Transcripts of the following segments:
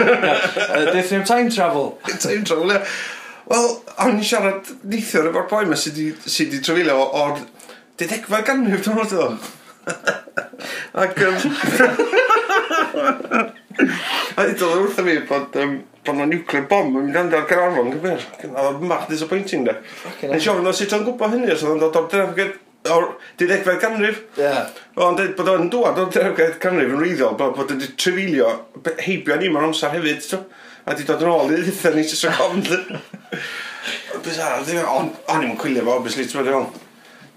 Dyth ni'n time travel. time travel, ie. Wel, o'n i siarad neithiwr efo'r boi yma sydd wedi trafilio o'r didegfa ganrif, dwi'n meddwl. Ac... Um, a ddod o'r wrtho fi bod, um, bod na nuclear bomb yn mynd anda'r garafon, gyfer. A oedd mach disappointing, de. Nes i ofyn o sut o'n gwybod hynny, os oedd o'n dod o'r drefgyd o'r 12fed canrif. Ie. Yeah. Ond bod o'n dŵad o'r 12fed canrif yn ryddiol, bod, bod wedi trefilio, heibio ni mewn amser hefyd, to, a di dod yn ôl i dditha ni sy'n gofnd. Bizarre, ond o'n on i'n cwylio fo, obviously, ti'n meddwl.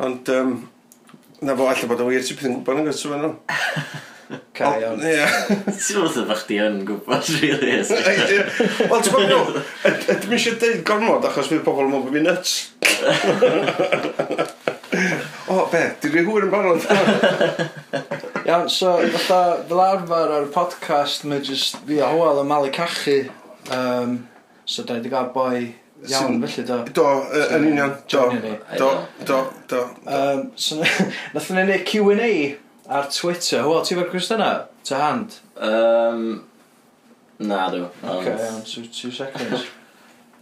Ond, um, na fo, allai bod o'n wir, ti'n byth yn gwybod yn gyda'n meddwl. Cai iawn. Ie. Ti'n meddwl bod chdi yn gwybod, really. Wel, ti'n meddwl, ydym eisiau dweud gormod, achos bydd pobl yn meddwl bod fi'n nuts. o, be, di rhi hwyr yn barod. Iawn, so, fatha, fel arfer ar y podcast, mae jyst fi a Hwel yn malu cachu. Um, so, da i di gael boi iawn, felly, do. Do, yy, yn union, do, do, do, do. Um, so, nath ni neud Q&A ar Twitter. Hwel, ti fo'r cwestiynau? Ta hand? Um, na, dwi. Ok, iawn, two, two seconds.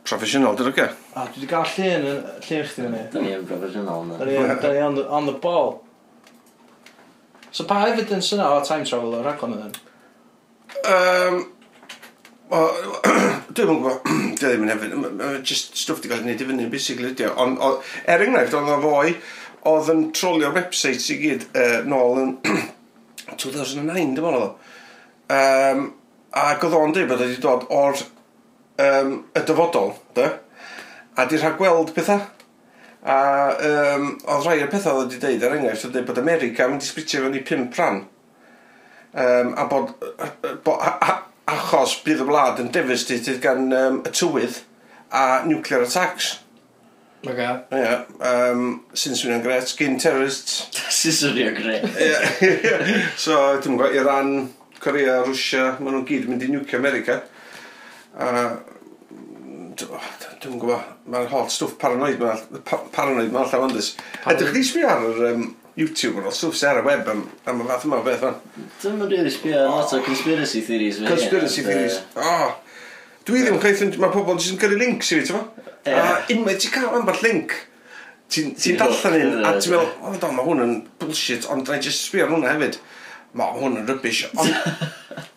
Professional, dydw okay? A, dwi wedi cael llun yn llun chdi fyny. Da ni yn professional yna. Da ni, da ni on, the, on the ball. So pa evidence yna o time travel o'r rhaglen yna? Um, Dwi'n mwyn gwybod, dwi ddim yn evidence, just stwff di gael ei wneud i fyny, basically, ydi. Ond, er enghraifft, oedd o fwy, oedd yn trolio'r websites i gyd uh, nôl yn 2009, dim ond oedd o. Um, ac oedd o'n dweud bod wedi dod o'r um, y dyfodol, da? A di rhaid gweld pethau. A um, oedd rhai o'r pethau oedd wedi dweud, er enghraifft, oedd bod America yn mynd i sbritio fewn i pimp rhan. Um, a bod, bo, a, a, achos bydd y wlad yn devastated gan um, y tywydd a nuclear attacks. Okay. Yeah, um, sy'n swnio'n gret, skin terrorists. sy'n swnio'n gret. so, dwi'n gwybod, Iran, Corea, Rwysia, maen nhw'n gyd mynd i nuclear America. A uh, dwi'n gwybod, mae'r holl stwff paranoid ma, pa, paranoid ma'n llawn dys. Ydych chi sbio ar yr um, YouTube yn o'r stwff sy'n ar y web am, am y fath yma o beth fan? Dwi'n mynd really sbio ar lot o conspiracy theories. Conspiracy theories. Oh, dwi ddim yn chweithio'n... Mae pobl jyst yn gyrru links i fi, ti'n fo? A unwaith ti'n cael amball link, ti'n darllen un, a ti'n meddwl, o, mae hwn yn bullshit, ond dwi'n just sbio ar hwnna hefyd ma hwn yn rybys. Ond,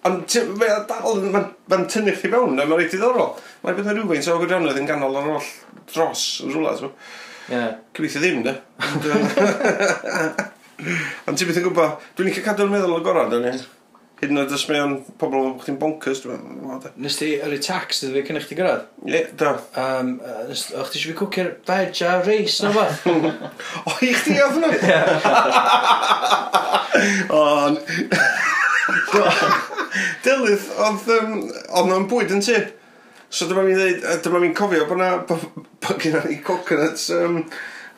ond mae'n dal, mae'n ma tynnu chdi fewn, a mae'n reit diddorol. Mae'n bydd yn rhywfaint o gwirionedd yn ganol ar ôl dros yn rhywle, so. Yeah. Cyfeithio ddim, de. Ond ti'n byth yn gwybod, dwi'n licio cadw'n meddwl o gorau, dwi'n ni. Hyd yn oed os mae o'n pobl o'n chdi'n bonkers, dwi'n meddwl. Nes ti yr i tax, dydw i cynnig chdi gyrraedd? Ie, da. Um, nes, o'ch ti eisiau fi cwcio'r veg a reis na fath? o, i chdi oedd nhw? O'n... Delyth, oedd um, nhw'n bwyd yn ti. So dyma mi'n ddeud, dyma mi'n cofio bod na, bod gen i coconuts, um,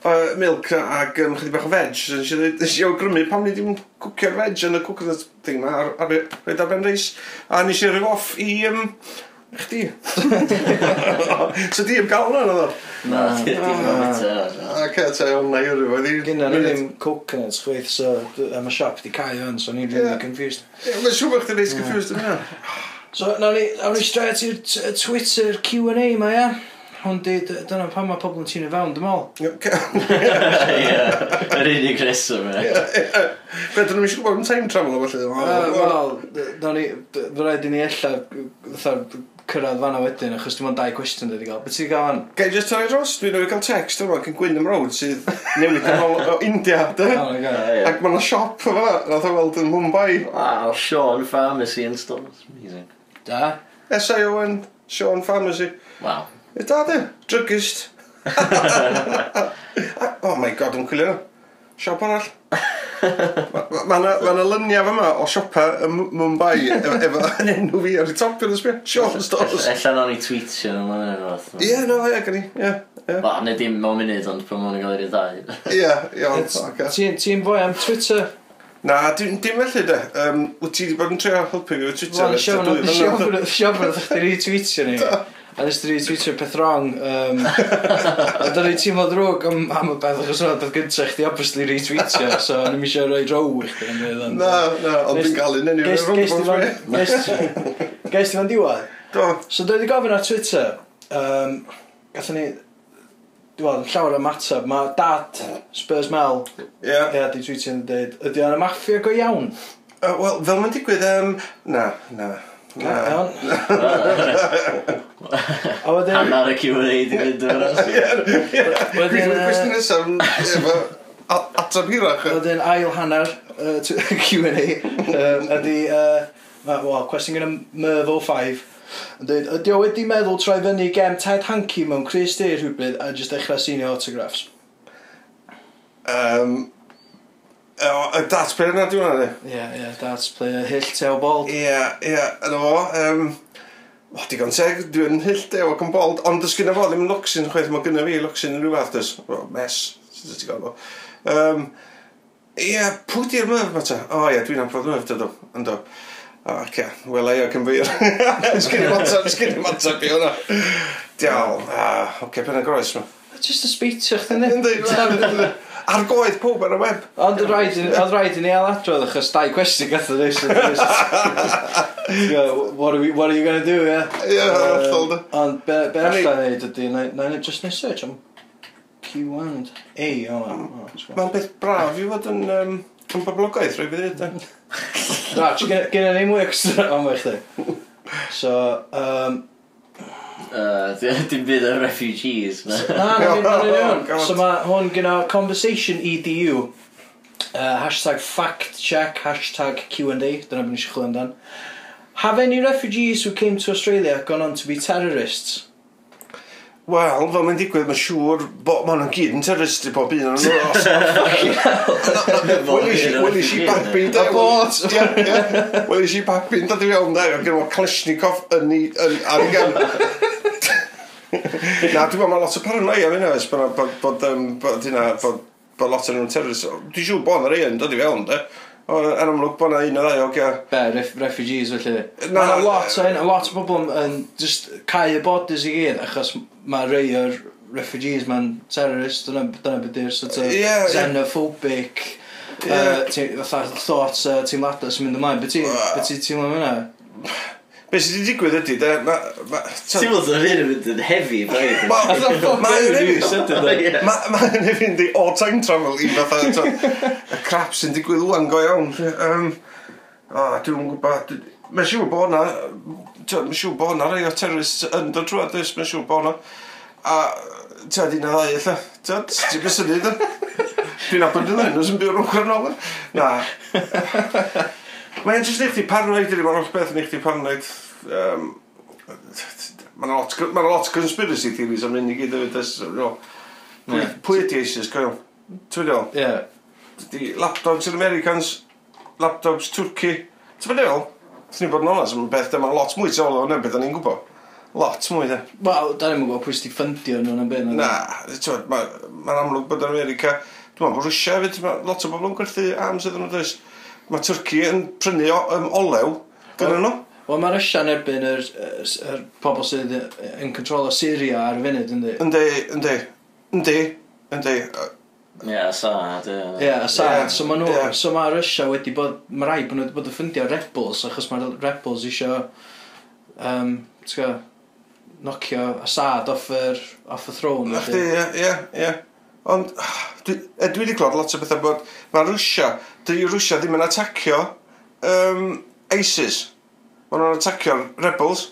uh, milk ag um, chydig bach o veg. So nes i ddeud, nes i awgrymu pam ni ddim cwcio'r veg yn y coconut thing ma, ar, ar, ar, ar ben reis. A nes i rhyw off i, um, Chdi. so di am gael hwnna'n oedd? Na, di am Ac eto, iawn na i oedd Gynna ni ddim coconuts chweith, so am y siop di cael hwn, so ni'n rhywbeth confused. Mae'n siw bod chdi'n neis confused yna. So, nawn ni, nawn ni straight i'r Twitter Q&A ma, ia? Hwn di, dyna pan mae pobl yn tîn i fewn, dim ol. Ie, yr unig reswm, ie. Be, dyn nhw'n eisiau gwybod yn time travel o felly? Wel, nawn ni, fy rhaid i ni ella, cyrraedd fanna wedyn, achos dim ond dau cwestiwn dwi wedi cael. Beth ti'n cael fan? Gai just torri dros, dwi'n wedi cael text yma gan Gwyn Road sydd newid yn ôl o India, dy? Oh Ac mae'n yna siop yma, nath o weld yn Mumbai. Wow, Sean Pharmacy and Stores. Amazing. Da? S-I-O-N, Sean Pharmacy. Wow. E da, dy? Druggist. oh my god, dwi'n cwilio. Siop arall. Mae ma ma lyniau fyma o siopa ym Mumbai efo, efo yn enw fi ar y top yn y sbio. Sean Stores. Ella nawn ni tweetio nhw ma'n enw fath. Ie, no, ie, gan i. Ie, ie. Ba, neu dim mewn munud, ond pan ma'n gael i'r ddau. Ie, iawn. Ti'n fwy am Twitter? Na, dim, dim felly de. Um, wyt ti wedi bod yn trio helpu fi o Twitter? Wel, siofn oedd chdi retweetio ni. A nes ti retweetio peth wrong. Um, a dyna i teimlo drwg am, am y beth, achos oedd beth gyntaf chdi obviously retweetio, so o'n i'n eisiau rhoi row i chdi. Na, na, ond dwi'n gael un enw. Gais ti fan diwedd? Do. So dwi wedi gofyn ar Twitter, um, Gatho ni Dwi'n llawer o matab mae dad Spurs Mel Ie Ie, di tweetio yn dweud, ydy o'n y maffia go iawn? Uh, Wel, fel mae'n digwydd, um, na, na Na. Iawn. A wedyn... Hannar y Q&A di fynd o'r asgwr. Wedyn... Cwestiwn nesaf efo atab hirach. Wedyn ail hannar Q&A ydi... Wel, cwestiwn gyda Mervo 5. Yn dweud, ydy o wedi meddwl troi fyny gem Ted Hankey mewn Chris Day rhywbryd a jyst dechrau senior autographs? Um, y darts player yna di hwnna, di? Ie, ie, darts player, hyll tew bold. Ie, yeah, ie, yeah, yna fo. Um, o, digon teg, dwi'n hyll tew ac yn bold, ond dys gyda fo ddim locsyn chwaith, mae gyda fi locsyn yn rhywbeth, dys, o, mes, sydd ti gael fo. Um, ie, yeah, pwy di'r myf, ma ta? O, oh, ie, yeah, dwi'n amfod myf, dydw, ynddo. O, oh, ce, wela i o cymfyr. Sgyn i matab, sgyn i matab i hwnna. Diawl, a, oce, pen y groes, ma. Just a speech o'ch dyn ni ar goed pob ar y web. Ond oedd rhaid, rhaid i ni ail adrodd achos dau gwestiwn gath o'n eisiau. What are you going to do, yeah? Yeah, uh, hold Ond be, be allan ei dydy, na i just neud search am Q1 A. Mae'n beth braf i fod yn... Um, Yn boblogaeth, rhaid fi ddweud. Na, gyda ni mwy extra am eich So, um, Uh, dim byd o'r refugees. Na, na, na, na, oh, So mae hwn gyda Conversation EDU. Uh, hashtag fact check, hashtag Q&A, dyna byd eisiau chwilio amdan. Have any refugees who came to Australia gone on to be terrorists? Wel, fel mae'n digwydd, mae'n siŵr bod maen nhw'n gyd yn terroristu pob un o'n nhw. Wel i si babi'n da bod. Wel i si babi'n dod i iawn da. Gen nhw Kleshnikov yn ar ei gan. Na, dwi'n meddwl mae lot o paranoia fi nes bod hynna, bod lot o'n nhw'n terrorist. Dwi'n siŵr bod yna rei yn dod i fewn, da. Yn amlwg bod yna un o ddau ogia. Be, ref, refugees felly. Na, lot o hyn, lot o bobl yn just cau y bodys i gyd, achos mae rei o'r refugees ma'n terrorist, dyna, dyna beth yw'r sort of yeah, xenophobic yeah. uh, thoughts a uh, teimladau sy'n mynd ymlaen. Beth ti teimlo am hynna? Be sydd wedi digwydd ydy, da... Ti'n meddwl yn hyn yn mynd yn hefi, braidd. Mae'n hyn yn mynd i all time travel i fatha y crap sy'n digwydd wwan go iawn. Um, o, dwi'n gwybod... Mae'n siŵr bod na Mae'n siŵr bod hwnna rei o terrorists yn dod drwy adus, mae'n siŵr bod hwnna. A ti'n adnod ddau eitha, ti'n bys yn dda? Dwi'n abod yn enw sy'n byw rhwng Cernol. Na. Mae'n jyst eich chdi paranoid, ydy, mae'n holl beth yn eich chdi paranoid. Um, Mae'n lot, ma lot conspiracy theories am hyn i gyd hefyd. Pwy, pwy ydi ISIS, gael? Ti'n meddwl? Ie. Laptops yn Americans, laptops Twrci. Ti'n meddwl? Swn i'n bod yn onas, mae'n beth dyma lot mwy tol o'n beth o'n i'n gwybod. Lot mwy, de. Wel, da ni'n gwybod pwy sydd ffundio nhw'n yn byn. Na, ti'n mae'n ma amlwg bod yn America, dwi'n meddwl bod Rwysia hefyd, lot o bobl yn gwerthu arms iddyn nhw, dweud. Mae Twrci yn prynu o, um, olew gyda nhw. Wel, mae Rwysia yn erbyn yr, yr, yr pobl sydd yn control o Syria ar y funud, ynddi? Yndi, yndi, yndi, yndi. Ie, sad, ie. Ie, a sad. So mae nhw, Ie. so ma' Russia wedi bod, mae rai bod nhw wedi bod yn ffundio rebels, achos ma' rebels isio, um, ti'n gwybod, nocio Assad off yr, off y throne. Na chdi, ie, ie, ie. Ond, dwi, e, dwi wedi clod lot o bethau bod, mae Rwysia, dwi Rwysia ddim yn atacio um, ISIS. Mae nhw'n atacio rebels.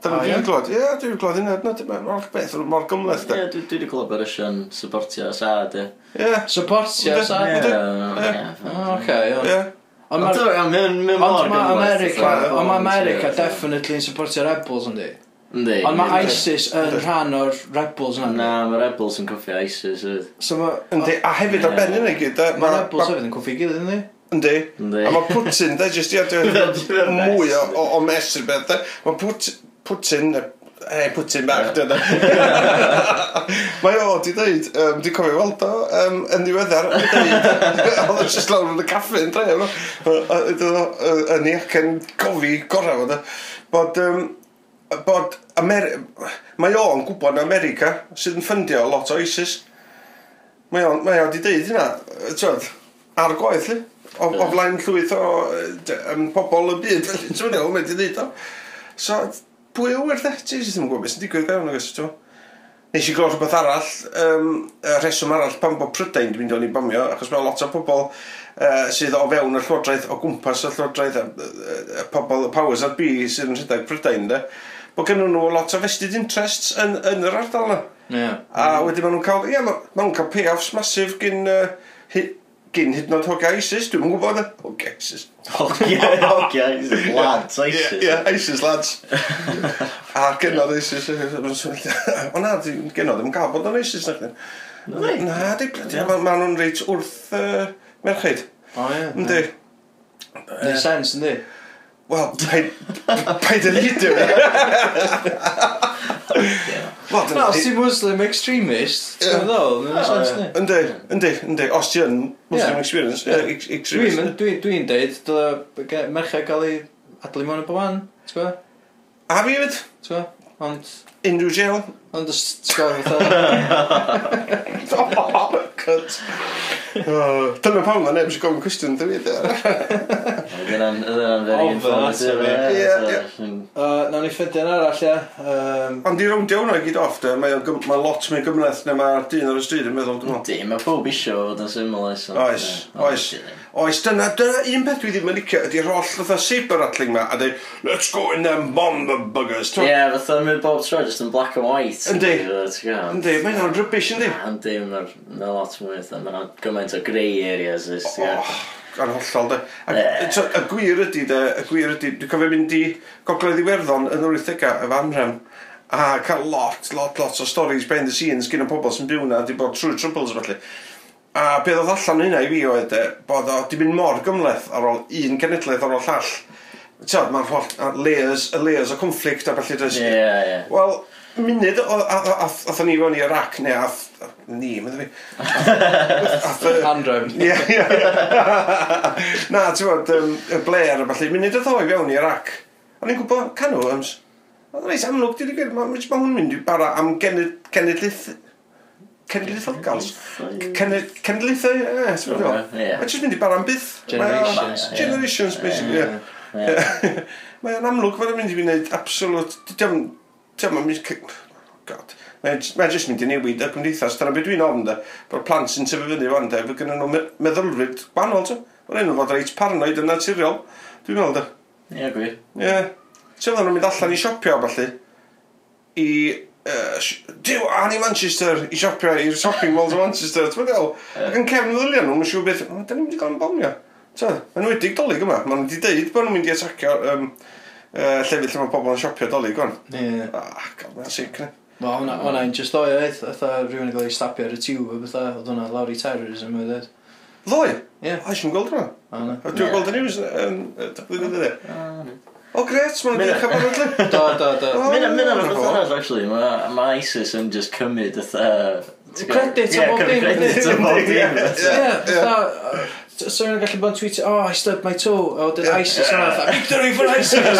Dyna dwi wedi clod, ie, dwi wedi clod hynna, no, mae'n o'r beth, mor gymleth, da. Ie, dwi wedi clod bod Russian supportio Assad, ie. Ie. Supportio Assad, ie. Oce, oh, ie. Ond mae America, ond mae America definitely yn supportio rebels, yndi? Yndi. Ond mae ISIS yn rhan o'r rebels yna. Na, mae rebels yn coffi ISIS, ydy. So mae... Yndi, a hefyd ar ben yna gyd, Mae rebels hefyd yn coffi gilydd, yndi? Yndi. A mae Putin, da, jyst, i ia, mwy o mes i'r beth, Mae Putin, Putin, e, Putin bach, dyna. Mae o di dweud, um, di cofio weld o, um, yn ddiweddar, oedd e'n just lawr yn y caffi yn dref, yn i ac yn gofi gorau fod, bod, um, bod Amer mae o'n gwybod yn America sydd yn ffundio lot o ISIS. Mae o'n mae o di deud hynna, twyd, ar gwaith li. O, o flaen llwyth o um, pobl y byd, ti'n meddwl, mae di deud o. So, pwy wyr de? Ti ddim yn gwybod beth sy'n digwydd fewn agos, ti'n Nes i glod rhywbeth arall, um, y rheswm arall pan bod Prydain dwi'n mynd i bomio, achos mae lot o pobl uh, sydd o fewn y llywodraeth, o gwmpas y llywodraeth, y, y pobl, y powers that be sydd yn rhedeg Prydain, de, bod gen nhw lot o vested interests yn, yn yr ardal yna. Yeah. A wedyn maen nhw'n cael, ie, yeah, maen nhw'n cael pay-offs masif gyn uh, gyn hyd yn oed hogia ISIS, dwi'n mwyn gwybod. Hogia ISIS. Hogia, hogia ISIS, lads, ISIS. Ie, yeah, ISIS, lads. a gynnod ISIS. Eh, eh, eh, o na, gynnod ddim gael bod o'n ISIS. Na, na, di, ma nhw'n reit wrth merched. O ie. Ynddi. Neu sens, ynddi? Wel, paid yn hyd yw. E. Wel, dyna Os ti'n Muslim extremist, ti'n ddol, mae'n sens ni. Yndi, yndi, yndi. Os ti yn Muslim experience, extremist. Dwi'n deud, dyle merchau gael ei adlu mewn y boban, ti'n gwybod? A fi fyd? Ti'n gwybod? Ond... Unrhyw jail? Ond ys ti'n fatha... Oh, Cunt. Oh, Dyna pam na neb eisiau gofyn cwestiwn dwi fi. Dyna'n very informative. Nawn ni ffydio'n arall, ia. Ond i rownd iawn o'i gyd off, mae lot mwy gymleth na mae'r dyn ar y stryd yn meddwl, dwi'n meddwl. Di, mae pob isio fod yn syml. Oes, oes. Oes, dyna, dyna un peth dwi ddim yn licio ydy'r holl fatha saber rattling ma a dweud, let's go in them bomb the buggers. Ie, yeah, fatha mynd bob tro just yn black and white. Yndi. Yndi, mae'n o'n rybys, yndi. Yndi, mae'n lot mwy, mae'n gymaint o grey areas. Oh, ar hollol, de. A, y gwir ydy, de, y gwir ydy, dwi'n cofio mynd i gogledd Iwerddon yn yr 80au, y fanrem, a cael lot, lot, lot o stories behind the scenes gyda pobl sy'n byw na, di bod true troubles felly. A be ddod allan hynna i fi oedd e, bod o di mynd mor gymleth ar ôl un genedlaeth ar ôl llall. Tiod, mae'r holl layers, y layers o conflict a felly dweud. Ie, ie. Wel, munud athon ni fewn i Iraq neu ath... Ni, mynd fi. Ath... Handrefn. Ie, ie. Na, ti'n bod, um, y Blair a falle, munud athoi fewn i Iraq. O'n i'n gwybod, canw, yms. Oedd yn reis amlwg, dwi'n gwybod, mae hwn mynd i bara am genedlaeth cenedlaethol gals. Cenedlaethau, ie, ti'n Mae'n jyst mynd i baran byth. Generations. Generations, basically, ie. Mae o'n amlwg fod yn mynd i fi wneud absolut... Diolch diolch, yn mynd... God. Mae'n jyst mynd i newid y gymdeithas. Dyna beth dwi'n ofn, da. Bod plant sy'n tyfu fyny fan, da. Fe gynnu nhw meddylfryd gwahanol, ta. Mae'n enw fod reit paranoid yn naturiol. Dwi'n meddwl, da. Ie, gwir. Ie. Ti'n meddwl nhw'n mynd allan i siopio, falle, i Dyw, a ni Manchester i siopio i'r shopping malls o Manchester, ti'n meddwl? Ac yn cefn ddilion nhw, mae'n siŵr beth, o, da ni'n mynd i gael yn bomio. Mae'n wedi'i dolyg yma, mae'n wedi deud bod nhw'n mynd i atacio um, uh, llefydd lle mae pobl yn siopio dolyg o'n. Ie. Ah, gael, mae'n sic, ne? Ma, hwnna'n just doi oedd, oedd rhywun yn cael ei stapio ar y tiwb o bethau, oedd hwnna lawr i terrorism, oedd oedd. Ddoi? Ie. O, eisiau gweld hwnna? O, na. Dwi'n gweld y news yn y blwyddyn Oh, o gret, mae'n ddech chi'n bod yn Do, do, do. Oh, mae'n mynd ar rhywbeth arall, actually. Mae ma ISIS yn just cymryd ytha... Credit o bob dim. Credit o bob dim. Ie, So yw'n gallu bod yn tweetio, oh, I stubbed my toe, o, oh, did ISIS yna, fatha, victory for ISIS!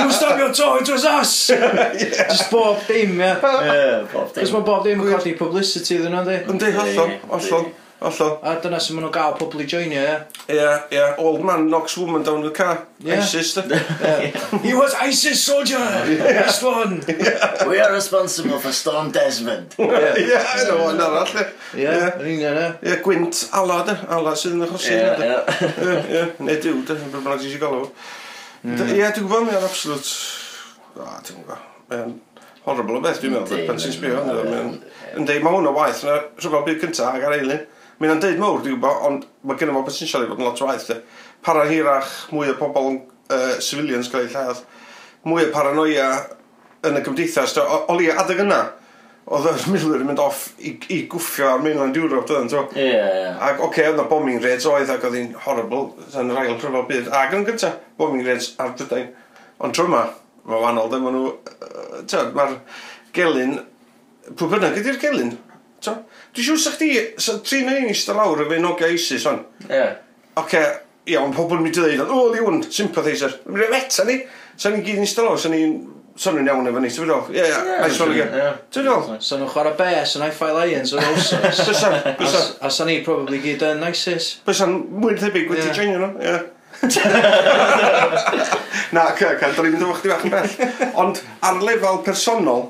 you stub your toe, it was us! Just bob dim, ie. Ie, bob dim. Cos mae bob dim yn codi publicity iddyn nhw, di. Yndi, hollol, hollol. Allo. A dyna sy'n maen nhw'n gael pobl i joinio, ie? Ie, ie. Old man knocks woman down the car. Yeah. ISIS, da. Yeah. He was ISIS soldier! Yeah. This one! Yeah. We are responsible for Storm Desmond. Ie, yn o'n arall, ie. Ie, yn union, ie. Ie, gwynt ala, da. Ala sydd yn achosi. Ie, ie. Ie, neu diw, da. Beth bynnag sy'n gael o. Ie, dwi'n gwybod, mae'n absolut... A, dwi'n gwybod horrible o beth dwi'n meddwl, pan sy'n sbio. Yn dweud, mae hwn o waith, na rhywbeth byd cyntaf ag ar eilin. Mae'n yn deud mawr, dwi'n gwybod, ond mae gen i beth sy'n siarad fod yn lot o waith. Para hirach, mwy o bobl yn uh, civilians gael eu lladd, mwy o paranoia yn y gymdeithas. O, o lia adeg yna, oedd y milwyr yn mynd off i, i gwffio ar mainland Europe, dydyn, to? Ie, ie. Ac, oce, okay, oedd na bombing raids oedd ac oedd hi'n horrible yn yr ail rhyfel byd. Ac yn gyntaf, bombing raids ar Brydain. Ond tro yma, mae wahanol, dyn, maen nhw... Uh, Mae'r gelyn... Pwy bynnag ydy'r gelyn? So, dwi'n siŵr sa'ch di, sa tri na un eistedd lawr efo'i nogia ISIS fan. Ie. Yeah. Oce, okay, iawn, pobl yn mynd i ddweud, o, liwn, sympathiser. Mae'n rhaid feta ni. sa'n ni'n gyd yn eistedd lawr, sa'n ni'n Sa'n nhw'n iawn efo ni, ti'n fydol? Ie, ie, I swan again. Ti'n fydol? Sa'n nhw'n chwarae bes yn Hi-Fi Lions o'r osos. Bysan, bysan. A sa'n ni probably gyd yn ISIS. Bysan, mwyn thebyg wedi jenio nhw, ie. Na, ca, ca, do'n i'n mynd efo chdi bach yn bell. Ond ar lefel personol,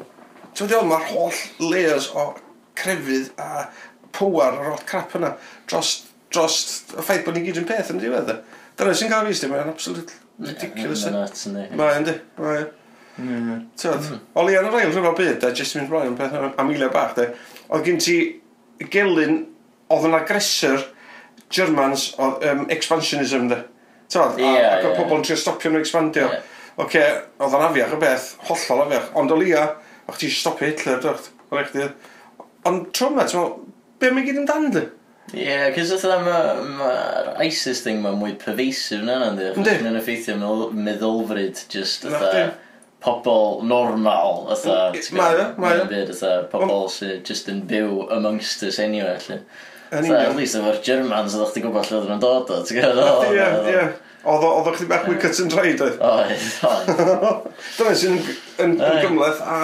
ti'n fydol, mae'r holl layers o crefydd a pwar ar ôl crap yna dros, dros y ffaith bod ni gyd yn peth yn y diwedd. E. Dyna sy'n cael fi, sti, mae'n absolute ridiculous. Mae'n ynddi, mae'n. Tyd, oli ar y rail rhywbeth byd, da Jesmyn yn peth am eiliad bach, de. Oedd gen ti gelyn, oedd yn agresor Germans, o um, expansionism, de. Tyd, yeah, ac oedd pobl yn trio stopio nhw expandio. Yeah. Oce, oedd yn afiach y beth, hollol afiach, ond o lia, o'ch ti stopio Hitler, dwi'n rhaid Ond tro yma, ti'n meddwl, be mae gyd yn dan dy? Ie, cys oedd mae'r ISIS thing mae'n mwy pervasive na yna, ynddi? Ynddi. Mae'n effeithio meddylfryd, just oedd pobl normal, oedd Mae o, mae o. byd, oedd pobl sy'n just yn byw amongst us anyway, allu. Yn So, at least efo'r Germans, oedd chdi gwybod lle oedden nhw'n dod o, ti'n gwybod? Ie, ie. Oedd o chi bach mwy cut and dried oedd? Oedd, oedd. Dyna sy'n yn, yn, yn gymleth a,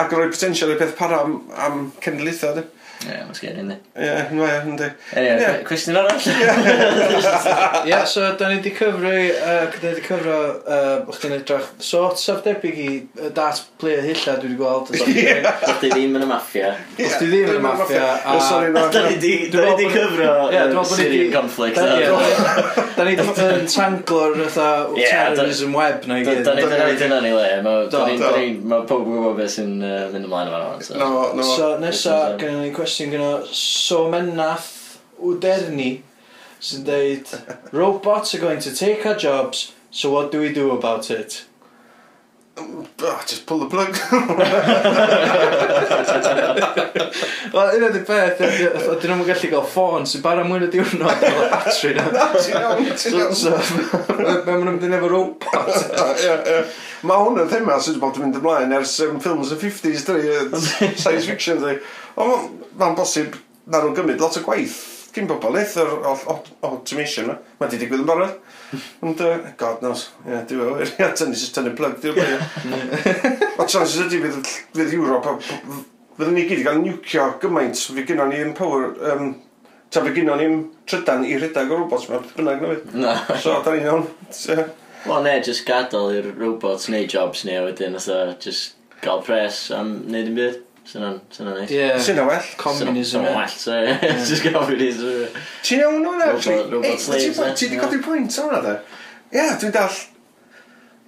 ac roi potensial i peth para am, am cenedlaethau. Ie, mae'n sgeri ynddi. Ie, mae o, ynddi. Anyway, Ie. cwestiwn arall. Ie, so da ni wedi cyfru, uh, da ni wedi cyfro, uh, o'ch ti'n edrych, sort of debyg i yy, dat player hylla dwi wedi gweld. Ie. Dwi ddim yn y maffia. Os ti ddim yn y maffia, oh, a... Sorry, no. Da ni di, da ni di cyfro Ie, dwi'n meddwl bod ni Syrian di- conflict. Da ni- na. Da ni wedi tanglo'r fatha Ie, terrorism web na i Da gyd. da ni da ni dyna ni le, mae Do, do. pob yn gwybod beth sy'n yy, mynd ymlaen efo hwn. so. No, no. So nesa, um, gen i ni sy'n gyno Somennath Wderni sy'n deud Robots are going to take our jobs, so what do we do about it? oh, just pull the plug. Wel, un o'r peth, dyn nhw'n gallu gael ffôn sy'n bara mwyn y diwrnod o'r batri na. Na, ti'n iawn, ti'n iawn. So, mae nhw'n mynd efo robot. Mae hwn yn thema sy'n bod yn mynd ymlaen ers ffilms y 50s, dwi, science fiction, dwi. Ond mae'n bosib na nhw'n gymryd lot o gwaith cyn bobl eith o'r automation yma. Mae di digwydd yn barod. Ond, uh, god knows, ie, yeah, dwi'n fawr, ie, tynnu sy'n tynnu plug, dwi'n fawr. O chances ydy fydd, fydd Europa, fyddwn ni gyd i gael niwcio gymaint, fi gynnon ni ddim power, um, ta fi gynnon ni'n trydan i rhedeg o robots mewn bynnag na fydd. Na. So, da ni'n iawn. Wel, ne, just gadael i'r robots neu jobs neu wedyn, oedd just gael pres am wneud yn byd. Syna'n neis. Ie. Sy'n na well. Communism. Sy'n well, so ie. Just communism. Ti'n iawn o'n eh, actually? Ti di codi pwynt o'n adeg? Ie, dwi'n dall.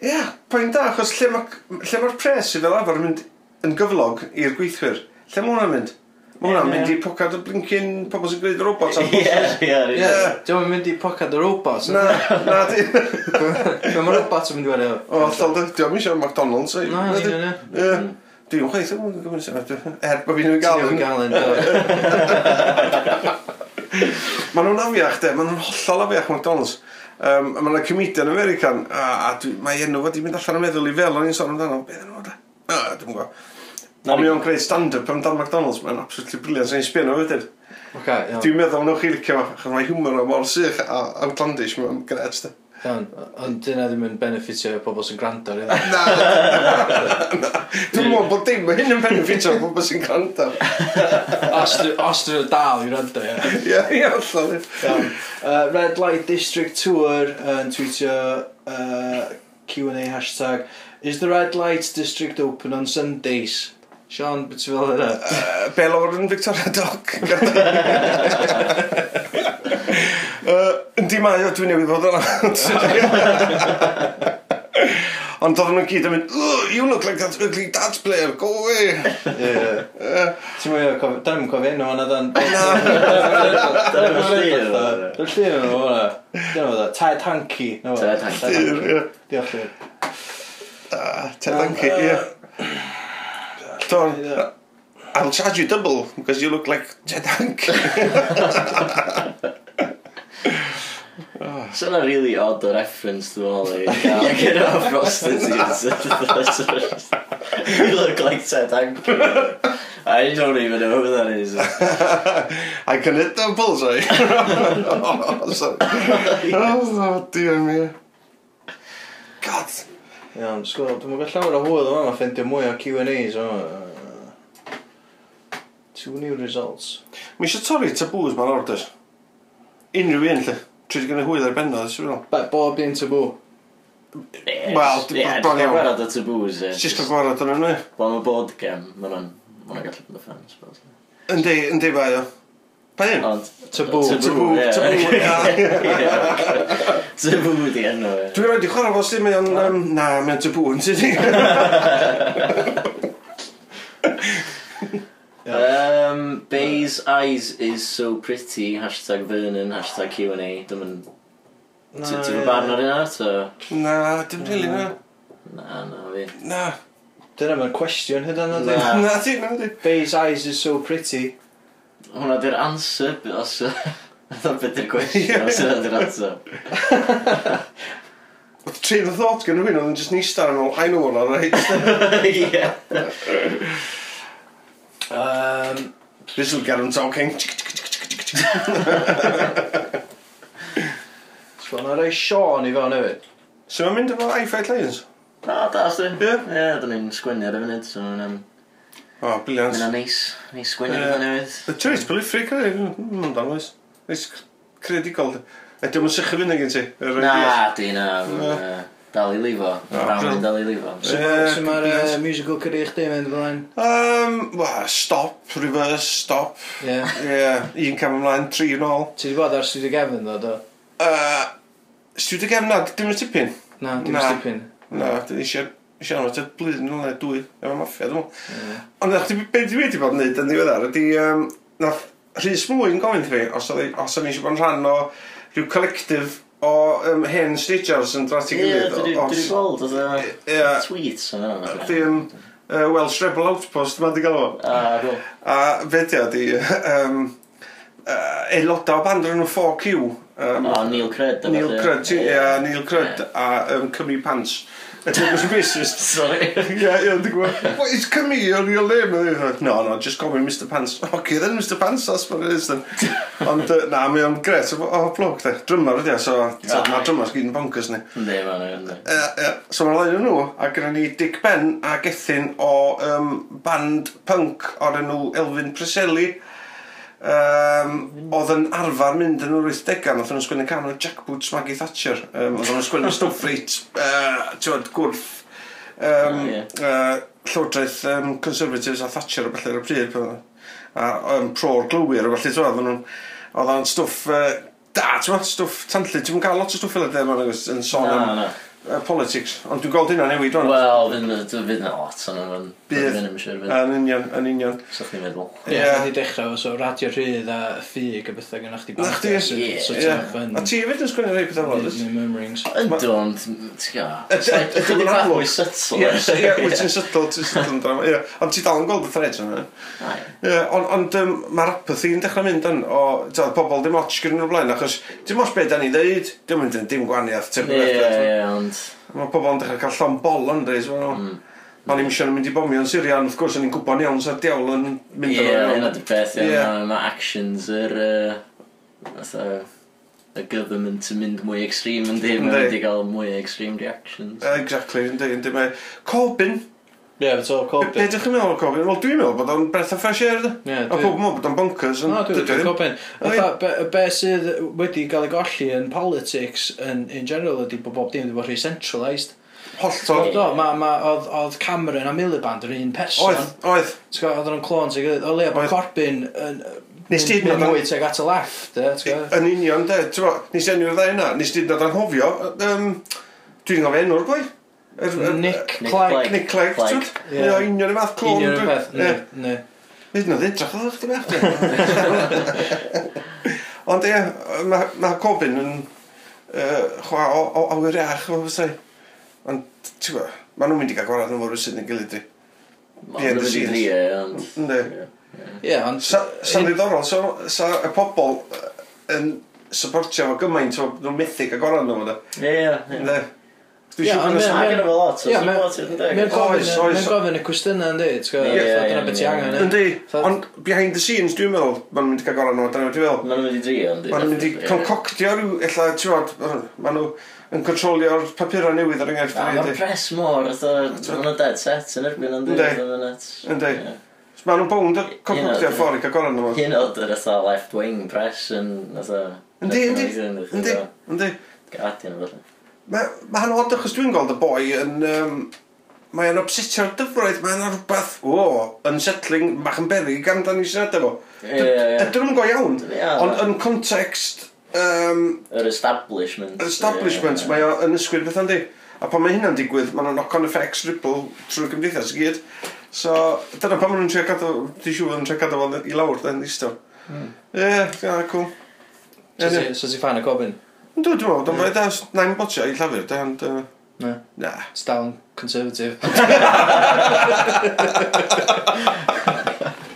Ie, pwynt da, achos lle mae'r pres i fel arfer yn mynd yn gyflog i'r gweithwyr. Lle mae hwnna'n mynd? Mae hwnna'n mynd i pocad y blincyn pobl sy'n gwneud robots am bosses. Ie, ie, ie. Dwi'n mynd i pocad y robots. Na, na di. Mae robots yn mynd i wedi. O, llal dy. Dwi'n mynd i McDonald's. Na, dwi'n mynd i. Dwi'n chweith yn gwybod sy'n Er bod fi'n gael yn gael yn Mae nhw'n afiach de, mae nhw'n hollol afiach McDonald's. Um, mae yna comedian American, a, a mae enw wedi mynd allan yn meddwl i fel o'n i'n sôn amdano. Beth enw fo de? A, dwi'n gwybod. Ond mi o'n gwneud stand-up am Dan McDonald's, mae'n absolutely brilliant, sy'n ei sbio nhw wedyn. Okay, Dwi'n meddwl, nhw'n chi licio fo, mae humor o mor sych a outlandish, mae'n gret de. Iawn, ond dyna ddim yn benefitio pobl sy'n gwrando ar hynny. Na. Dwi'n meddwl bod dim, hyn yn benefitio pobl sy'n gwrando. Os dyn nhw dal i rando, ie. Ie, ia, allan. Iawn. Uh, Red Light District Tour yn tweetio uh, Q&A hashtag Is the Red Light District open on Sundays? Sean, beth ti'n fel yna? Uh, Belor yn Victoria Dock. Uh, yndi mae o, dwi'n newid fod yna. Ond oedden nhw'n gyd yn mynd, you look like that ugly dad's player, go away. Ti'n mwy o cofio, da'n cofio enw hwnna dan. Da'n llun o'n hwnna. Da'n llun o'n hwnna. Da'n hwnna, Ted Hanky. Ted Hanky. Diolch chi. Ted Hanky, ie. Don, I'll charge you double, because you look like Ted Hanky. So yna really odd o reference dwi'n ôl i gael gyda o prostitutes. You look like Ted Anker. I don't even know who that is. I can hit them bullseye. oh, sorry. oh, dear me. God. Iawn, sgwr, dwi'n gwybod llawer o hwyl yma, mae'n ffendio mwy o Q&As o. Two new results. Mi eisiau torri taboos ma'n orders. Unrhyw un, lle. Tri wedi gynnu hwyl ar benno, sy'n meddwl. But bob un tabw. Wel, dim bron iawn. Gwerad o taboos, e. Just cael gwerad o'n enw. Wel, mae bod gem, mae hwnna'n gallu bod y ffans. Yndi, yndi bai o. Pa un? Ond, tabw. Tabw, tabw, Tabw di enw, e. Dwi'n rhaid i chwarae fos ddim Um, Na, mae'n tabw yn sydd. Um, Bay's eyes is so pretty, hashtag Vernon, hashtag Q&A. Dwi'n mynd... Ti'n fy barn ar hynna, to? Na, dim rili na. Na, na, fi. Na. Dyna mae'n cwestiwn hyd yna, Na. Na, ti, na, ti. Bay's eyes is so pretty. Hwna di'r answer, b- os... Dyna beth i'r cwestiwn, os yna di'r answer. Oedd train of thought gan rhywun oedd yn just nista ar ôl, I know one, all right? Ie. Um, this will get on talking. So na rei Sean i fewn hefyd. So mae'n mynd efo i-Fight Lions? Na, da, sti. Ie? Ie, da ni'n sgwynnu ar y funud, so mae'n... Um, o, oh, briliant. Mae'n neis, neis sgwynnu ar y newydd. Y Terry's prolific, e, mae'n oes. Neis credigol. Ydy o'n sychu fynd ag i ti? Na, di, na dal i lifo. Ramen dal i lifo. Sut mae'r uh, musical career chdi mynd fel Um, well, stop, reverse, stop. Ie. Yeah. Yeah, un cam ymlaen, tri yn ôl. Ti wedi bod ar Studio Gavin, ddo, do? Uh, Studio Gefn, na, dim yn tipyn. Na, dim yn tipyn. Na, dim eisiau eisiau anwyd y blwyddyn yn oed dwy, efo maffia, dwi'n meddwl. Ond ddech chi beth dwi wedi bod yn neud yn ddiweddar ydy, um, nath Rhys Mwy yn gofyn fi, os o'n eisiau bod yn rhan o rhyw collective o um, hen stidiars yn drat i gilydd. Ie, dwi'n gweld oedd tweets yn yna. Ddim uh, Welsh Rebel Outpost mae'n di gael o. A, ah, cool. A fedio di, um, uh, aelodau o band nhw 4Q. Um, o, Neil Crud. Neil Crud, ie, Neil Crud a um, Cymru Pants. It was racist. Sorry. yeah, yeah, dwi'n gwybod. What, it's Camille, your real name? No, no, just call me Mr Pants. Okay, then Mr Pants, that's what it is then. Ond, uh, na, mae o'n gret. O, oh, blog, de. Drymor ydi, so, ah, mae drymor gyd yn bonkers ni. Ne, mae'n uh, So, mae'n ddau nhw, a gyda ni Dick Ben a Gethin o um, band punk o'r enw Elfyn Preselli. Um, oedd yn arfer mynd yn yr 80au, oedd yn sgwennu cam yn Jack Boots Maggie Thatcher. Um, oedd yn sgwennu stwff Reit, uh, tiwod, gwrth. Um, oh, yeah. uh, Llywodraeth um, Conservatives a Thatcher o bellu ar y pryd. A um, pro'r glywir o bellai, tiwod, oedd nhw'n... Oedd nhw'n stwff uh, da, ti'n meddwl, stwff tantlu, ti'n meddwl gael lot o stwff fel ydy, yn sôn am uh, politics, ond dwi'n gweld hynna newid o'n Wel, dwi'n fydd na lot yn o'n Bydd, yn union, yn union. So chdi'n meddwl. Ie, yeah. dechrau, o so radio rhydd a ffug a bethau gyda chdi bach. Na chdi, A ti hefyd yn sgwini rhai pethau fel hynny? Murmurings. Ynddo, ond, ti'n gael. Ydy ni bach mwy sytl. Ie, wyt ti'n sytl, ti'n sytl drama. Ie, ond ti dal yn gweld y threads yna. Ie, ond mae'r apathy yn dechrau mynd yn o, ti'n pobl dim otch gyda y blaen, achos dim os beth da ni ddeud, dim yn dim gwaniaeth, ti'n gwaniaeth. Ie, ie, ond hefyd. Mae pobl yn dechrau cael llon bol yn dweud, Mm. nhw. O'n i'n siarad mynd i bomio yn Syria, ond wrth gwrs o'n i'n gwybod iawn sa'r diawl yn mynd yn Ie, yna di beth, ie. Mae actions yr... y government yn mynd mwy extreme yn ddim, yn wedi cael mwy extreme reactions. Exactly, yn dweud. Mae Corbyn, Ie, yeah, so Corbyn. Be, be ydych chi'n meddwl o Corbyn? Wel, dwi'n meddwl bod o'n breath of fresh air, da. Yeah, a pob meddwl bod o'n bonkers. No, dwi'n meddwl Corbyn. Be, be sydd wedi cael ei golli yn politics yn, in general ydy bod bob dim wedi bod rhi centralised. Holltol. Do, ma, ma, oedd, oedd Cameron a Miliband yr un person. Oedd, oedd. T'n oedd o'n clon sy'n gilydd. O leo bod Corbyn yn... Nes ti ddim mwy teg at y left, e? Yn union, de. Nes ti ddim yn ddau yna. Nes ti ddim yn anghofio. Dwi'n gofio enw'r boi. Nick Nick Clegg. Nick Clegg. Ie, o union y math clon. Union y fath, ne. Nid nhw'n edrych oedd chdi beth. Ond ie, mae ma Cobin yn uh, chwa o o awyr iach o fysau. Ond, ti'n gwybod, maen nhw'n mynd i gael gwarad yn fawr sydd yn gilydd i. Maen nhw'n mynd i ddi ie, ond... Ynddi. Ie, ond... Sa'n ddiddorol, sa y pobl yn supportio fo gymaint o nhw'n methu gael gwarad yn fawr. Ie, ie. Dwi'n siŵr bod y sag yn efo lot, os dwi'n lot i'n deg. Mae'n gofyn, Oes, oes. mae'n gofyn y cwestiynau yn dweud, gwybod, Ie, fatha, ie, beth ti ie. angen. ie. Yndi, Fatha- ond behind the scenes dwi'n meddwl, maen mynd i gael gorau nhw, dyna beth dwi'n meddwl. Mae'n mynd i drio, yndi. Maen mynd i concoctio rhyw, illa, ti'n bod, maen nhw yn controlio'r papurau newydd ar enghraifft. A Mae'n Yndi, pres mor, mae'n a dead set yn erbyn yn Yndi. fatha ma'n nuts. yndi. Maen nhw'n bownd y concoctio'r ffordd i gael gorau nhw. Hyn oedd yr eitha left wing press yn atho... Yndi, yndi, Yndi, yndi. Gadian o falle. Mae ma hyn oed achos dwi'n gweld y boi yn... Um, mae yn obsetio'r dyfroedd, mae yna rhywbeth, o, oh, unsettling, bach yn beryg amdano ni syniad efo. Ydyn nhw'n go iawn, ond yn context... Um, yr establishment. Yr establishment, mae o yn ysgwyr beth yndi. A pan mae hynna'n digwydd, mae yna knock-on effects ripple trwy'r gymdeithas i gyd. So, dyna pan maen nhw'n trio gadw, di siw yn trio gadw fo'n i lawr, da'n ddistaw. Hmm. Ie, yeah, cool. So, ti'n fan y gofyn? Dwi'n dwi'n meddwl, dwi'n meddwl, dwi'n nain botio i llafur, da, ond... Na. Na. It's dal yn conservative.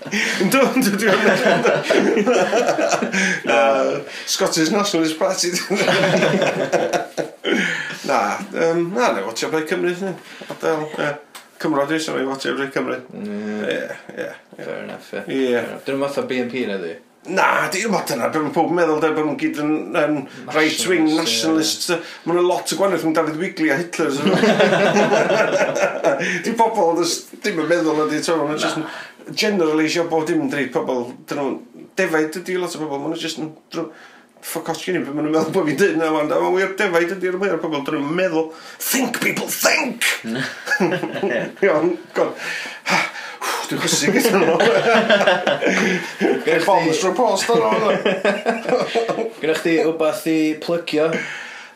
Dwi'n dwi'n dwi'n dwi'n Scottish Nationalist Party. na, um, na, na, watio Brau Cymru. Adel, yeah. Cymro dwi'n sori, watio Brau Cymru. Mm. Ie, ie. Fair enough, ie. Ie. Dwi'n o BNP na di? Na, di, ma dyna, beth mae pob yn meddwl, de, bod nhw'n gyd yn yn right-wing nationalists. Yeah. Mae nhw'n lot o gwanaeth mewn David Wigley a Hitler. di pobl, dim yn meddwl ydy, to, maen just generalisio bod dim yn dreid pobl. Dyn nhw'n defaid ydy lot o bobl, maen nhw'n just yn... Fuck off, gen i, maen nhw'n meddwl bod fi'n dyn na, maen nhw'n wir defaid ydy'r ydi'r o'r pobl, dyn nhw'n meddwl, think people, think! Iawn, god. dwi'n chwysig gyda nhw. Gwneud bombs drwy post ar ôl. Gwneud chdi wbath i plygio?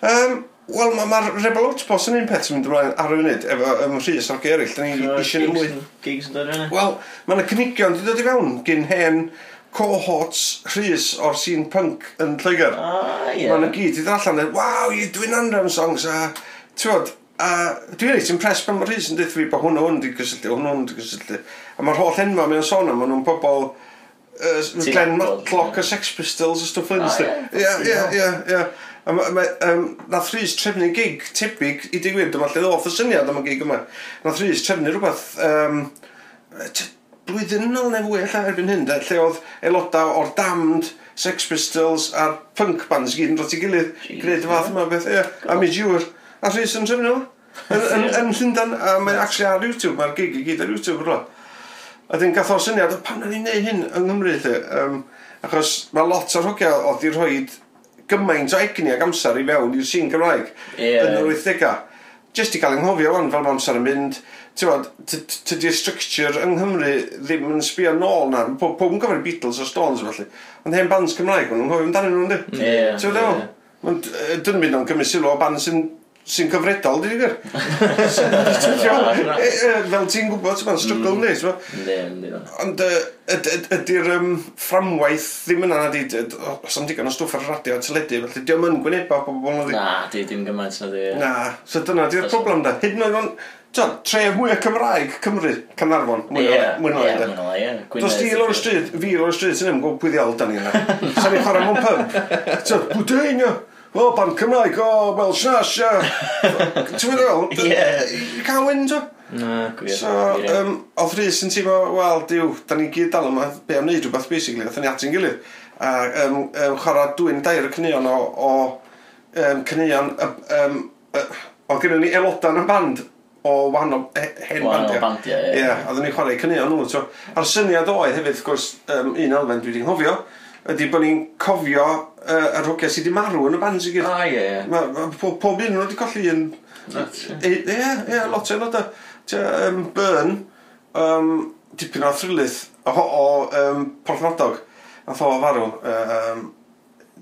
Um, Wel, mae'r ma Rebel Outpost yn un peth sy'n mynd ymlaen ar y funud, efo ym Rhys ac eraill, da ni eisiau mwy. Gigs yn dod fyny? Wel, mae yna cynigion wedi dod i fewn gyn hen cohorts Rhys o'r scene punk yn Lloegr. Ah, ie. Yeah. Mae yna gyd i ddod allan, waw, dwi'n anram songs, a ti'n A dwi'n reit impressed pan mae rhys yn dweud fi bod hwnnw hwn wedi gysylltu, hwnnw hwn wedi gysylltu. A mae'r holl enwa mewn sôn am, maen nhw'n pobl... Uh, Glenn Matlock a Sex Pistols a stuff like ystod. Ie, ie, ie, ie. A mae, um, nath Rhys trefnu gig tebyg i digwydd, dyma lle ddoth y syniad am y gig yma. Nath Rhys trefnu rhywbeth um, blwyddyn yn ôl neu fwy allan erbyn hyn, de, lle oedd aelodau o'r damned Sex Pistols a'r punk bands gyd yn dod i gilydd, gwneud y fath yma beth, ie, am i jiwr. A rhys yn trefnu nhw. Yn Llundain, a mae'n actually ar YouTube, mae'r gig i gyd ar YouTube rhywle. A dyn gath o'r syniad, pan na ni'n neud hyn yng Nghymru, um, achos mae lot o'r hogia oedd i rhoi gymaint o egni ac amser i fewn i'r sîn Gymraeg yeah. yn yr 80au. Just i gael ynghofio o'n fel mae amser yn mynd, ti'n bod, tydi'r structure yng Nghymru ddim yn sbio nôl na. Pob yn gofyn Beatles o Stones felly. Ond hen bands Cymraeg, mae'n ynghofio amdanyn nhw'n di. Ti'n meddwl? Dyn mynd o'n cymryd sylw o band sy'n sy'n cyfredol, di gwir. Fel ti'n gwybod, mae'n struggle ni, ti'n fawr? Mm. Ond ydy'r fframwaith ddim yna, di, os am digon o stwff ar y radio a teledu, felly diolch yn gwyneba o bobl. Na, di dim gymaint na di. Na, so dyna, di'r problem da. Hyd yn oed, o'n, Ti'n tref mwy o Cymraeg, Cymru, Canarfon, mwy o mwy o mwy o Dos di lor y stryd, fi lor y stryd, sy'n ymwneud pwyddiol dan ni yna. Sa'n i chwarae mewn pub. Ti'n, bwdein o! o, band Cymraeg, o, Welsh Nash, ia. Ti'n mynd fel? Ie. You can't win, to. Na, gwir. So, um, oedd Rhys yn teimlo, wel, diw, da ni gyd dal yma, be am wneud rhywbeth, basically, oedd ni ati'n gilydd. A um, um, chwarae dwi'n dair y cynnion o, o um, cynnion, um, uh, oedd gen ni aelodau yn y band o wahanol hen bandiau. Wahanol bandiau, ie. Ie, oedden ni'n chwarae cynnion nhw, So, A'r syniad oedd hefyd, wrth gwrs, um, un elfen dwi wedi'n hofio, ydy bod ni'n cofio uh, yr hogia sydd wedi marw yn y band i gyd. Ah, ie, ie. Ma, ma, po, pob un nhw wedi colli yn... E, ie, ie, lot o'n oda. Um, Burn, um, dipyn o thrilydd o, o um, Porthnodog, a tho farw. Um,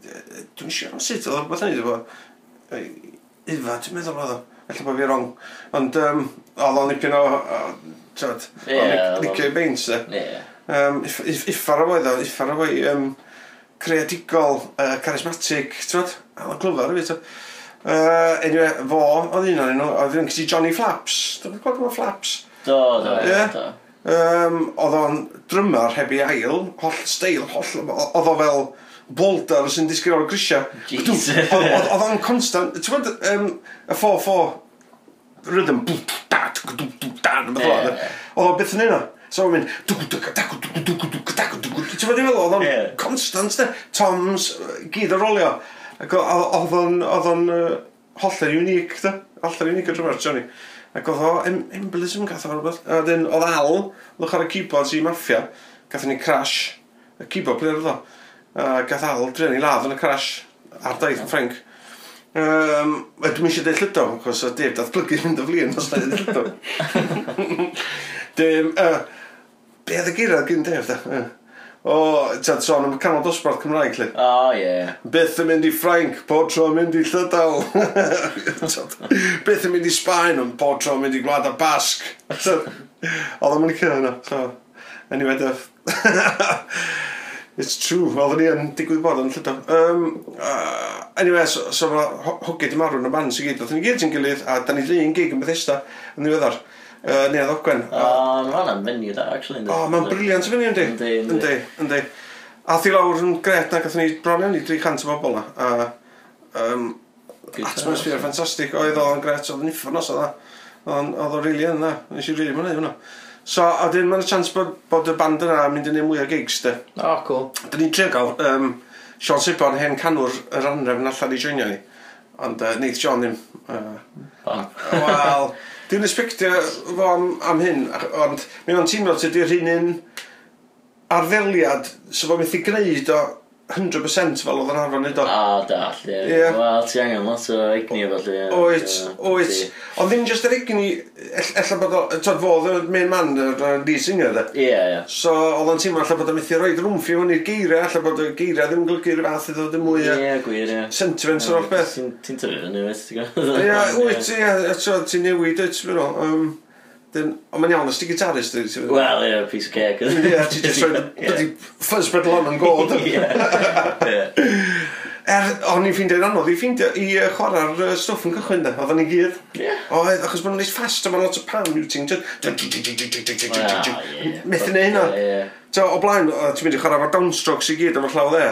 Dwi'n siŵr am sut, oedd rhywbeth yn ni ddweud. Ifa, dwi'n meddwl oedd o. Alla bod fi wrong. Ond, um, oedd o'n dipyn o... Ti'n meddwl, o'n Nicky Baines, e. Ie. Um, iffar o oedd o, iffar o oedd creadigol, uh, charismatic, ti'n Alan Clyfar, fi, ti'n Uh, anyway, fo, oedd un o'n nhw, oedd yn gysi Johnny Flaps. Dwi'n gwybod bod Flaps. Do, do, yeah. do. Um, oedd o'n drymar heb i ail, holl steil, holl, oedd o fel boulder sy'n disgyn o'r grisia. Jesus. Oedd o'n constant, ti'n gwybod, um, y 4-4 rhythm, bwp, dat, gwdwp, dat, Oedd o beth yn yna. So mae'n mynd... Ti'n fawr fel oedd o'n constant de. Toms, gyd ar rolio. Ac oedd o'n holler unig de. Holler unig o drwy'r Johnny. Ac oedd o embolism gath o'r rhywbeth. A dyn, oedd Al, lwch ar y keyboard i maffia, gath ni crash. Y keyboard ble oedd o. Gath Al dren i ladd yn y crash. Ar daith yn Frank. Um, Ydw i eisiau deud llydo, achos o Dave datblygu mynd o flin os da i ddeud llydo. Dim, uh, be oedd y gyrraedd gyn Dave, da? O, ti'n sôn am y canol dosbarth Cymraeg, lle. O, ie. Beth yn mynd i Ffrainc, po tro yn mynd i Llydaw. Beth yn mynd i Sbaen, ond po tro yn mynd i Gwlad a Basg. Oedd o'n mynd i cyrraedd yna. So, anyway, Dave. It's true, oedd ni yn digwydd bod yn llydaw. Um, uh, anyway, so, so mae Hwgyd i marw yn y band sy'n gyd. Oedd ni gyd yn gilydd, a da ni ddyn gig yn Bethesda yn ddiweddar uh, neu ddogwen. O, mae hwnna'n fyny da, actually. O, mae'n briliant yn fyny, yndi. Yndi, yndi. A thi lawr yn gret na gathom ni bron iawn i 300 o bobl na. A, um, atmosffer ffantastig, oedd o'n gret, oedd yn uffon os oedd Oedd o'n rili yna, nes i rili mwynhau hwnna. So, a dyn mae'n chance bod, bod y band yna yn mynd i neud mwy o gigs, de. O, oh, cool. Dyn ni'n trio gael um, Sean Sipon, hen canwr yr yn allan i joinio ni. Ond uh, Neith John ddim. Uh, Wel, Dwi'n respectio fo am, am hyn, ond mi o'n teimlo ti di'r un un arddeliad sef so o'n methu gwneud o 100% fel oedd yn arfer wneud o. A, dall, ie. Ie. Wel, ti angen lot o egni efo lle. Oet, oet. Ond ddim just yr egni, ell- ella bod o, tyd fodd y main man, yr yy, lead singer, de. Ie, ie. So, oedd o'n teimlo ella bod o'n methu roed rwmff i hwn i'r geiriau, ella bod y geiriau ddim yn golygu rhyw fath i ddod yn mwy o Ie, gwir, ie. sentiments o'r holl beth. Ti'n tyfu fyny, wyt, ti'n gwybod? Ie, wyt, ie, eto, ti'n newid, wyt, ti'n meddwl. yym, Dyn, ond mae'n iawn, os ti gitarist dwi? Wel, ie, yeah, piece of cake. Ie, yeah, ti just roed fuzz ffys bredlon yn gold. Er, o'n i'n ffeindio anodd i ffeindio i chwarae'r stwff yn cychwyn da, oedden ni gyd. Ie. Oedd, achos ma'n neis ffast, ma'n lot o pan yw ti'n... Methu neu hynna. So, o blaen, ti'n mynd i chwarae fo'r downstrokes i gyd efo'r llaw dde.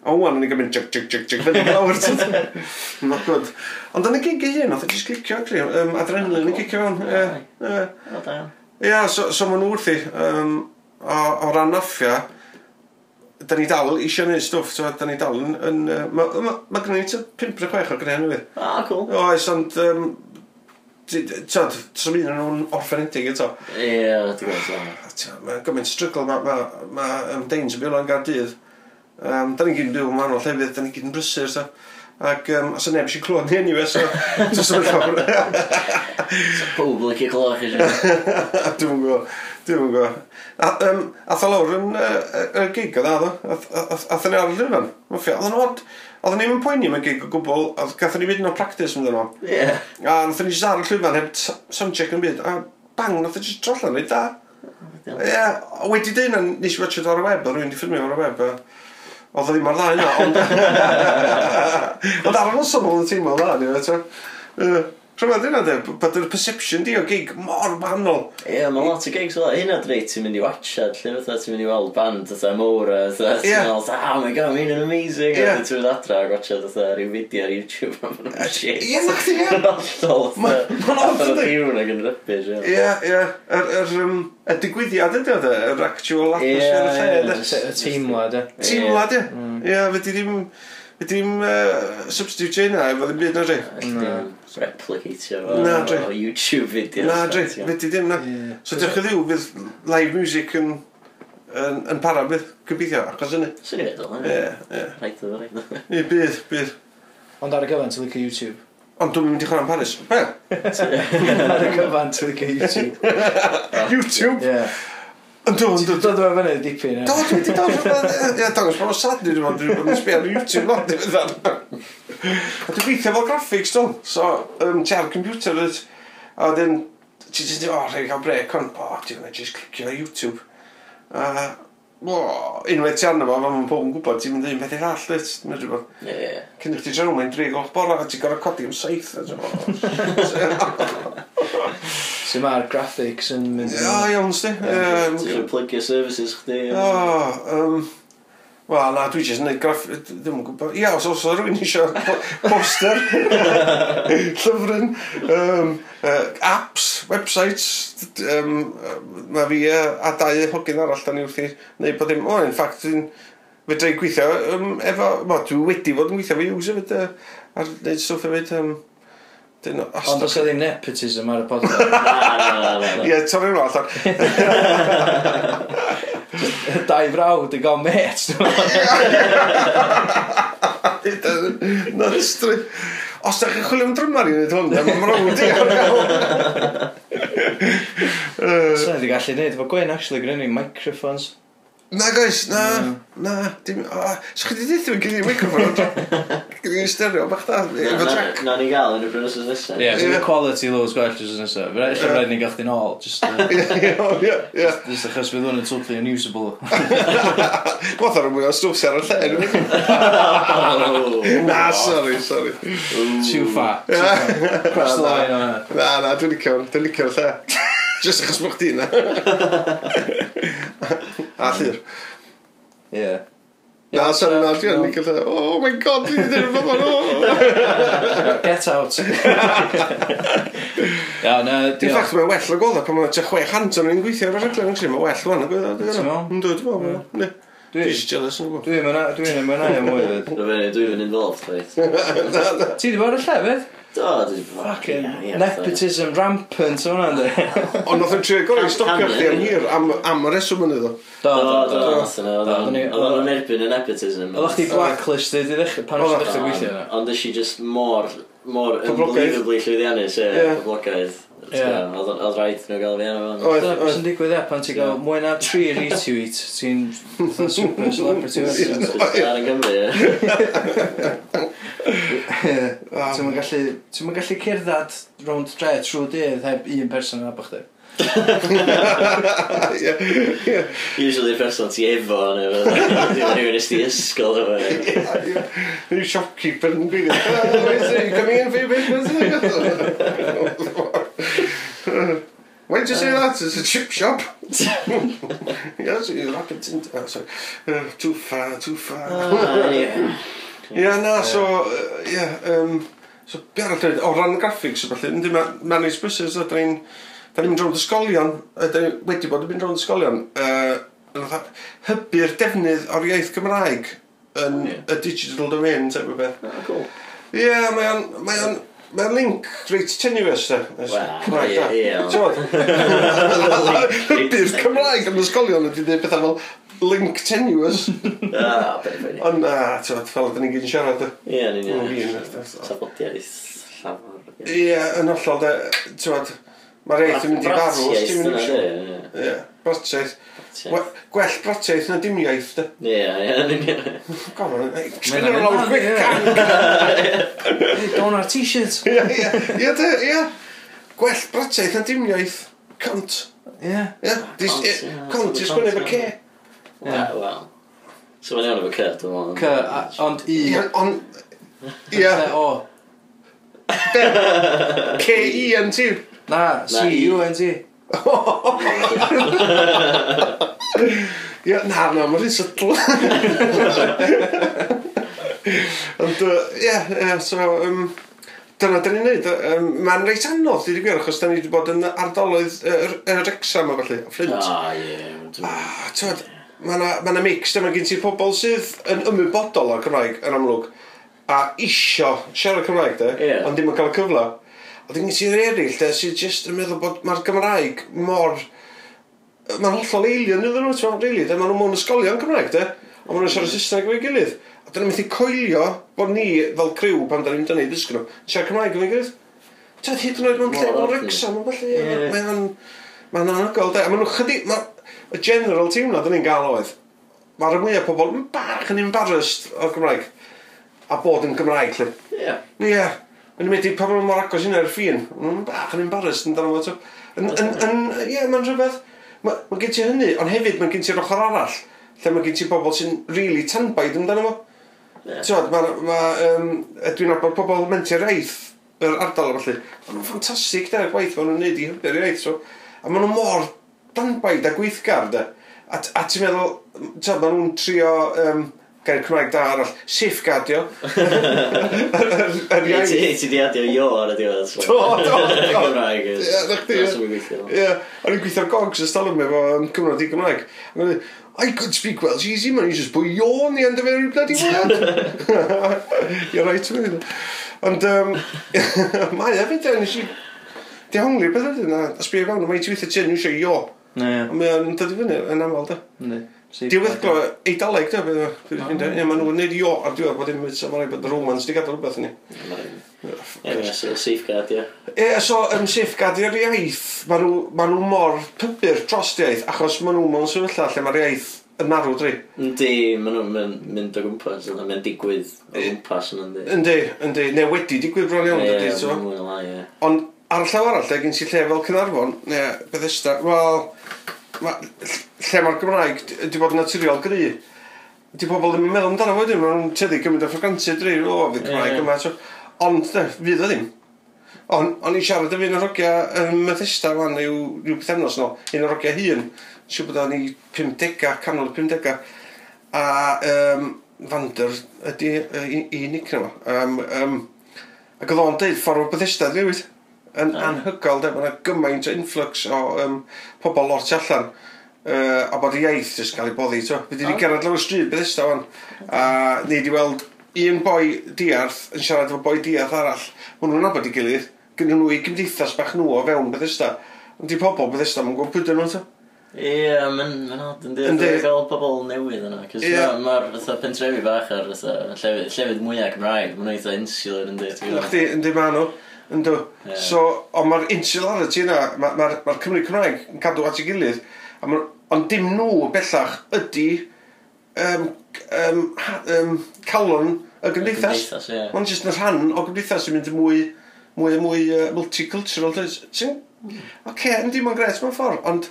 O, wan, o'n i'n gymryd jig, jig, jig, jig, fyny lawr. Not good. Ond yn y gig i hyn, oedd e jyst gicio, cli, um, adrenalin yn gicio fewn. Ie, ie. Ie, so, so ma'n wrthi, um, o, o ran naffia, da ni dal eisiau gwneud stwff, so, da ni dal yn... yn uh, mae ma, ma gen i 5 neu 6 o'r gynnu hynny. Ah, cool. Oes, ond... Um, Tyd, sy'n mynd nhw'n orffenedig eto. Ie, yeah, ti'n gwybod. Mae'n gymaint strygl, mae ma, ma, ma, Danes yn byw ma, ma, ma, ma, Um, da ni'n gyd yn byw yn wahanol llefydd, da ni'n gyd yn brysur, so. Ac um, os yna neb eisiau clywed ni anyway, so... so sôn llawer. so pob lyci clywed chi eisiau. Dwi'n yn gwybod. Dwi'n yn gwybod. Um, Ath o lawr yn y gig oedd addo. Ath ni ar y fan. Oedd o'n od. Oedd ni'n mynd poeni am y gig o gwbl. Oedd gatho ni fyd yn o practice yn ddyn Ie. A nath ni jyst ar y llwyfan heb soundcheck yn byd. A bang, nath ni jyst drollan ni da. Ie. Wedi dyn, nes i watch it ar y web. Oedd rwy'n di ffilmio ar y web. Oedd o ddim ar ddau yna, ond... Ond ar y noson oedd y teimlo'n dda, ni fe, Rwy'n meddwl yna de, bod yr perception di o gig mor wahanol. Ie, yeah, mae lot o gigs fel hynna dreit ti'n mynd i watchad, lle fatha ti'n mynd i weld band fatha mowr a fatha ti'n meddwl, oh my god, mae'n yn amazing. Yeah. A ti'n mynd adra a watchad fatha rhyw fideo ar YouTube am hwnna shit. Ie, na chdi, ie. Yn hollol, mae'n hollol. Mae'n hiwn ag yn rybysh, ie. Ie, ie. Yr, yr, y digwyddiad ydy oedd, yr actual atmosphere y lle. Ie, y teimlad, ie. Teimlad, ie. Mm. Ie, fe ddim... Ydy'n uh, substitute yna, efo ddim byd na dri. Replicatio fo o YouTube videos. Na dri, fyddi ddim na. So diolch yn ddiw, fydd live music yn, yn, yn para bydd cybeithio, achos hynny. Swn i'n meddwl, hynny. Ie, ie. Rhaid o, rhaid o. Ie, bydd, bydd. Ond ar y gyfan, ti'n licio YouTube? Ond dwi'n mynd i chwarae'n Paris. Wel. Ar y gyfan, ti'n licio YouTube. YouTube? Ie. Yndw, yndw. Dod o'r fyny dipyn. Do, dwi wedi dod o'r fyny. Dangos bod o'n sad dwi'n mynd. Dwi'n mynd sbio ar YouTube lot. Dwi'n gweithio fel graphics, do. So, um, ti ar computer, dwi. A wedyn, ti wedi dweud, o, rhaid cael brec on. O, dwi'n mynd just clicio ar YouTube. A Wow, unwaith ti arno fo, fan ma'n pob yn gwybod, ti'n mynd un peth i'r all, dweud, neu rhywbeth. Ie, ie. Cyn i chdi drawn, mae'n drig o'ch bora, a ti'n gorau codi am saith, a So mae'r graphics yn mynd... O, iawn, sti. Ti'n plygu services chdi. O, um, Wel, na, dwi jyst yn gwneud graff... Ddim yn gwybod. Ia, os oes rhywun eisiau poster, llyfryn, um, uh, apps, websites, um, mae fi uh, a dau hogyn arall dan i wrthi neu bod dim... O, in fact, dwi'n fedra i gweithio um, efo... Ma, dwi wedi fod yn gweithio fe user fyd uh, ar wneud stwff efo... Um, Ond os ydy nepotism ar y podcast. Ie, torri'n allan. Dau frawd yn gael met. Na ystry. Os da chi'n chwilio am drymar i wneud hwn, mae'n mrawd i ar gael. Sa'n gallu wneud, fo Gwen actually gyda ni microphones. Na goes, na, na, dim... o, Sa'ch chi di ddeithio yn gynnu'r microfon o'n Gynnu i'n stereo bach da, efo track. Na, ni gael yn y brynysys nesaf. Ie, sy'n quality lows gwell drws nesaf. Fe eich rhaid ni'n gael chdi'n ôl, just... Ie, ie, ie. Just achos fydd hwn yn totally unusable. Moth ar y mwy o stwff sy'n ar y lle. Na, sorry, sorry. Too far. Cross the line o'n Na, na, dwi'n licio'r lle. Just achos bod di na. A llyr. Ie. Na, sorry, na, dwi'n no. nicio lle, oh my god, dwi'n ddim yn fawr. Get out. Ia, na, diolch. Dwi'n ffach, mae'n well o gweld pan mae'n 600 o'n i'n gweithio ar y rhaglen, mae'n well o'n i'n meddwl. Dwi'n meddwl, dwi'n meddwl, Dwi eisiau jealous yn gwybod. Dwi'n mynd dwi'n mynd yn mwy fyd. Rwy'n dwi'n involved, chweith. Ti di bod yn llefydd? Do, dwi wedi bod. Fucking nepotism rampant o'n hwnna, ynddi. Ond oedd yn trio gorau i stopio chdi am hir, am y reswm yn iddo. Do, do, do. Oedd o'n erbyn y nepotism. Oedd chdi blacklisted i ddechrau, pan oedd ddechrau gweithio yna. Ond i just mor, mor unbelievably llwyddiannus, e, poblogaidd. Ti'n gwbod, Oedd oedd rhaid nhw gael fi enw fan. Oedd, Dyna beth oedd. sy'n digwydd e, pan ti'n gael mwy na tri retweet, ti'n fatha super celebrity wedyn. Ar yn Gymru, ie. Ti'n mynd gallu, ti'n ma'n gallu cerddad rownd dre trwy dydd heb un person yn abo chdi. Usually person ti efo neu Dwi'n rhywun ysdi ysgol efo. Nid shopkeeper yn byd. Come in for your business. Why'd you say that? It's a chip shop. yes, you're wrap it in... Oh, sorry. Uh, too far, too far. Ah, yeah. yeah, na, so, uh, yeah, um, so, be arall dweud, o ran graphics, so, felly, ynddi, ma- manage buses, a dyn da ni'n mynd rownd ysgolion, da ni wedi bod yn mynd rownd ysgolion, uh, hybu'r defnydd o'r iaith Gymraeg yn yeah. y digital domain, type o beth. Ah, cool. Ie, yeah, mae o'n... Mae o'n Mae'r link reit tenuous da. Wel, ie. ie. Hybu'r Cymraeg yn ysgolion ydy dweud pethau fel link tenuous. Ah, beth Ond na, ti'n fel ydyn ni'n gyd yn siarad. Ie, ni'n iawn. Tafodiaeth llafar. Ie, yn hollol da, ti'n Mae reit yn mynd i farw os ti'n mynd i Ie, bratiaeth. Gwell bratiaeth na dim iaith, da. Ie, ie. Come on, eh, ti'n mynd lawr gwyth can. Don't our t-shirt. Ie, ie, ie. Gwell bratiaeth na dim iaith. Cunt. Ie. Ie, cunt, is gwneud efo ce. Ie, wel. So mae'n iawn efo ce, dwi'n meddwl. Ce, ond i. Ond, ie. O. K-E-N-T. Na, C-U-N-T. Ie, na, na, mae'n rhywun sydl. Ond, ie, so, um, dyna, dyn ni'n neud. Um, mae'n reit anodd, i wedi gwir, achos da ni wedi bod yn ardaloedd yr er, Rexa yma, falle, Flint. Ah, ie. Ah, tywed, mae yna mix, dyma gen ti pobl sydd yn ymwybodol o'r Cymraeg, yn amlwg, a isio siarad Cymraeg, de, yeah. ond dim yn cael y cyfle. Oedd yn sydd eraill, da, sydd jyst yn meddwl bod mae'r Gymraeg mor... Mae'n hollol alien iddyn nhw, ti'n rili, da, maen nhw mewn ysgolion Cymraeg, da, ond maen nhw'n siarad Saesneg efo'i gilydd. A dyna nhw'n methu coelio bod ni, fel criw, pan da ni'n dynnu ddysgu nhw, siarad Cymraeg efo'i gilydd. Ti'n hyd yn oed mewn lle, mewn Rexham, mewn falle, mae'n... Mae'n anagol, da, a maen nhw chydi... Y general team na, da ni'n gael oedd, mae'r mwyaf pobl yn bach yn embarrassed o'r Gymraeg, a bod yn Gymraeg, lle. Ie. Yeah. Ie. Yeah. Yn ymwneud medru, pan maen mor agos hynna ar ffin, maen nhw'n bach yn embarrassed yn dan fo. Ie, mae'n rhywbeth. Mae ma gen ti hynny, ond hefyd mae gen ti'r ochr arall, lle mae gen ti bobl sy'n really tanbaid amdano fo. Yeah. Tywed, ma, ma, um, dwi'n abod pobl menter iaith yr ardal a falle. Maen nhw'n ffantastig da'r gwaith, maen nhw'n neud i hybu'r iaith. So, a maen nhw'n mor danbaid a gweithgar da. A, a ti'n meddwl, tywed, maen nhw'n trio um, gair Cymraeg da arall, siff gadio. Ti di adio io ar y diwedd. Do, do, do. Cymraeg is. Ie, ddech ti. Ie, o'n i'n gweithio'r gogs ys talwm efo Cymraeg i Gymraeg. I could speak Welsh easy, man, you just put yo on the end of every bloody word. You're right, man. Ond, um, mae hefyd, e, nes i... Di hongli'r beth ydyn, a sbio fewn, mae ti weithio ti'n yn eisiau yo. Ne. Ond mae'n dod i fyny yn aml, da. Ne. Diwedd go, eidaleg, da, beth ydych. Ie, maen nhw'n neud i ar diwedd, bod yn mynd sef bod y Romans di gadael rhywbeth ni. Ie, safeguard, ie. Ie, so, yn safeguard i'r iaith, maen nhw mor pybyr dros iaith, achos maen nhw mewn sefyllfa lle mae'r iaith yn marw dri. Yndi, maen nhw'n mynd mynd o gwmpas, yna mae'n digwydd o gwmpas yn yndi. Yndi, yndi, neu wedi digwydd bron iawn, yndi, so. Ie, Ond ar y llaw arall, gen ti lle fel Cynarfon, neu Bethesda, wel, ma, lle mae'r Gymraeg wedi bod yn naturiol gry. Di pobl ddim yn meddwl amdano fo ddim, maen nhw'n teddi gymryd o ffragrantiau dri, o, fydd Cymraeg yma. So, ond, de, fydd o ddim. On, o'n i siarad efo un o'r rogia yn Methesda fan yw rhyw bethemnos nôl, un o'r rogia hun, siw bod o'n i 50, canol 50, a um, Fander ydy uh, un unig yma. Um, um, ac oedd o'n deud ffordd o Bethesda, dwi'n yn mm. anhygol, de, mae yna gymaint o influx o um, pobl lot allan. Uh, a bod y iaith jyst cael ei boddi, to. Fe di ni gerad lawr y stryd, beth ysda fan. A ni wedi weld un boi diarth yn siarad efo boi diarth arall. Mae nhw'n abod i gilydd. Gyn nhw i gymdeithas bach nhw o fewn beth ysda. Ond di pobl beth ysda, mae'n gwybod pwydyn nhw, to. Ie, yeah, mae'n mae'n od yn dweud bod gael pobl newydd yna. Cos yeah. mae'r ma pentrefi bach ar fatha, llefydd, llefydd mwyaf Cymraeg, mae'n eitha insular yn dweud. Ych ti, yn dweud ma'n nhw. Yndw. Yeah. So, ond mae'r insularity yna, mae'r ma, ma, ma Cymru Cymraeg yn cadw at ei gilydd, a ma, ond dim nhw bellach ydy um, um, ha, um, calon y gymdeithas. Mae'n yeah. Ma jyst yn rhan o gymdeithas sy'n mynd yn mwy, mwy, mwy uh, multicultural. Ti'n... Mm. Oce, okay, yndi, mae'n gret mewn ffordd, ond...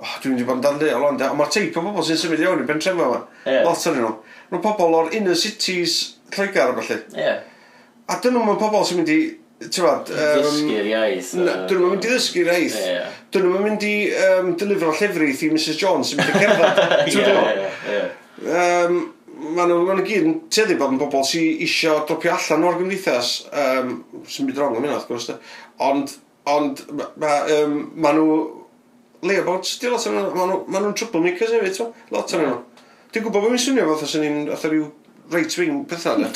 Oh, dwi'n mynd i bod yn dadleol ond, ond mae'r teip o bobl sy'n symud i fewn i ben trefo yma. Yeah. Lot o'n nhw. Mae'n pobl o'r inner cities Lloegar a falle. Yeah. A dyn nhw'n pobl sy'n mynd i ti'n fawr... Dysgu'r iaith. Na, dyn nhw'n mynd i ddysgu'r iaith. Yeah. Dyn nhw'n mynd i um, delifro llefrith i Mrs Jones sy'n mynd i cerdded. Ie, ie, ie. Mae nhw'n gyd yn teddu bod yn bobl sy'n isio dropio allan o'r gymdeithas. Um, Sy'n byd rong am hynna, wrth gwrs. Ond, ond mae um, ma nhw... Leo Bones, di lot o'n nhw... Mae nhw'n troublemakers hefyd, lot o'n nhw. Mm. Dwi'n gwybod bod fi'n swnio fatha sy'n un... Fatha rhyw right wing pethau na.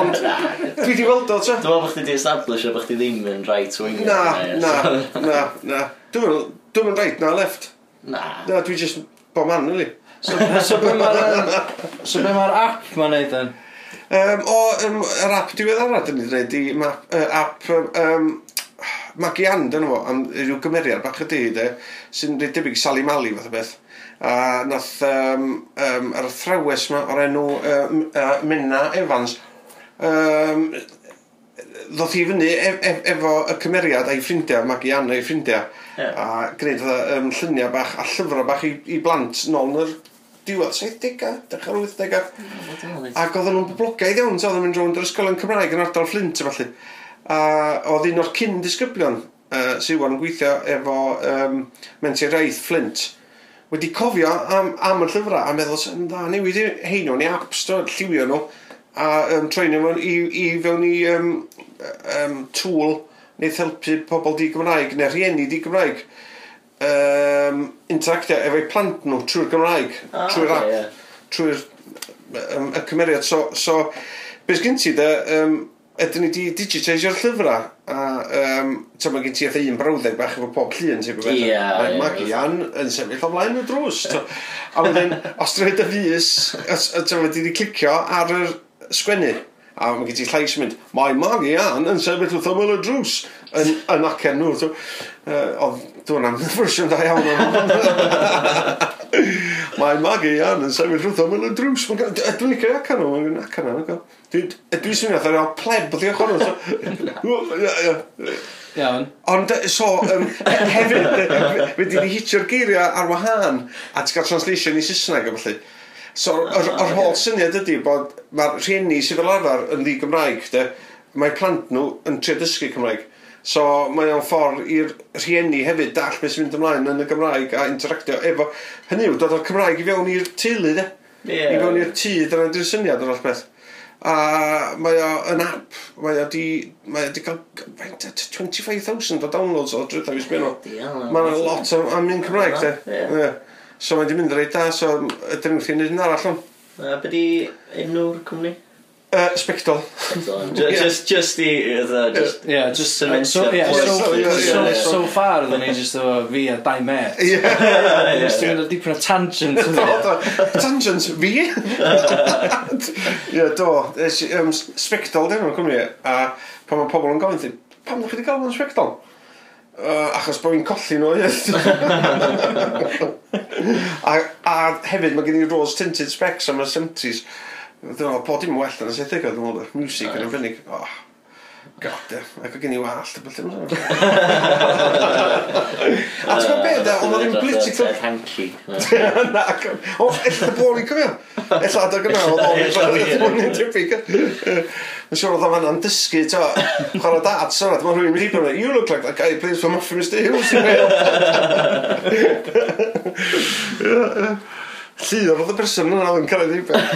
Ond dwi wedi weld o tra. Dwi'n meddwl bod chdi di establish o bod chdi ddim yn right wing. Na, na, na, na. Dwi'n yn right na left. Na. Na, dwi just bo man, really. So, so be mae'r so be mae'r app mae'n neud yn? Um, o, um, yr app diweddara dyn ni'n dweud, di map, uh, app um, Magian, dyn nhw, am ryw gymeriad bach ydy, e, sy'n rhaid debyg Sally Mali fath o beth a nath um, um, yr athrawes yma o'r enw uh, uh, Minna Evans um, ddoth i fyny e e efo y cymeriad a'i ffrindiau, mag i anna ei ffrindiau yeah. a gwneud um, lluniau bach a llyfrau bach i, i blant nôl yn yr diwedd 70au, dechrau 80au mm, ac oedden nhw'n boblogaidd iawn, so oedden nhw'n mynd rownd yr ysgolion Cymraeg yn ardal Flint efallai a oedd un o'r cyn disgyblion uh, sy'n gweithio efo um, menti'r Flint wedi cofio am, am y llyfrau a meddwl, da, newid i heino ni apps, do, lliwio nhw a um, treinio nhw i, i fewn i um, um, tŵl neu helpu pobl di Gymraeg neu rhieni di Gymraeg um, interactio efo'i plant nhw trwy'r Gymraeg, ah, trwy'r okay, app, yeah. trwy'r um, y cymeriad. So, so beth gen ti da, um, ydyn ni wedi digitisio'r llyfrau, a um, so mae gen ti eitha un brawddeg bach efo pob llun, ti'n gwybod? Ie, ie. Mae Gian yn sefyll o flaen y drws. a wedyn, os dyn nhw'n dyfus, ti'n wedi clicio ar yr sgwennu, a mae gen ti llais mynd, mae Magi Ann yn sefyll wrth ymwyl y drws yn, yn acen nhw. Uh, Oedd dwi'n am fersiwn da iawn o'n Mae magu Ian yn sefyll rwtho, mae'n drws, mae'n dwi'n licio ac nhw, mae'n ac anno. Dwi'n swnio atho reol pleb, dwi'n ochr nhw. Iawn. Ond, e, so, um, hefyd, e, fe di hitio'r geiriau ar wahân, a ti'n cael translation i Saesneg, o felly. So, yr ah, holl syniad ydy bod mae'r rhieni sydd fel arfer yn ddi Gymraeg, de, mae plant nhw yn trio dysgu Cymraeg. So mae o'n ffordd i'r rhieni hefyd dall beth sy'n mynd ymlaen yn y Gymraeg a interactio efo... Hynny yw, dod o'r Cymraeg i fewn i'r teulu, de? Yeah. I fewn i'r tŷ, dyna di'r syniad o'r beth. A mae o yn app, mae o di, mae o di cael 25,000 o downloads o drwyddau fi sbyn o. Mae'n lot o am un Cymraeg, de? Yeah. yeah. So mae di mynd reit da, so ydyn nhw'n lli wneud arall, o'n. A be di enw'r cwmni? Uh, spectol. just, just i, fatha, just... Yeah, just... So, so, yeah, so, so, yeah, so, yeah. so far, oedden ni just efo fi a dau met. Yeah. Just yn mynd o dipyn o tangent. Tangent, fi? Ie, do. Um, spectol, dyn nhw'n cwmni. E. A pan mae pobl yn gofyn, pam ddech chi wedi gael yn spectol? Uh, achos bod fi'n colli nhw a, a hefyd mae gen i rose tinted specs am y 70s Dwi'n meddwl, bod dim well yn aesthetic oedd yn ôl music yn ymfynnig. Oh, god, ac o gen i wallt. A ti'n gwybod beth, ond oedd yn political... Hanky. Na, o, ella dy bôn i'n cofio. Ella dy gyna, oedd o'n yn debyg. Mae'n siŵr oedd o'n fanna'n dysgu, to, chwarae dad, sôn, mae rhywun wedi bod, you look like that guy who plays for Muffin Mr Hughes in Wales. Llun oedd y person yna oedd yn cyrraedd rhywbeth.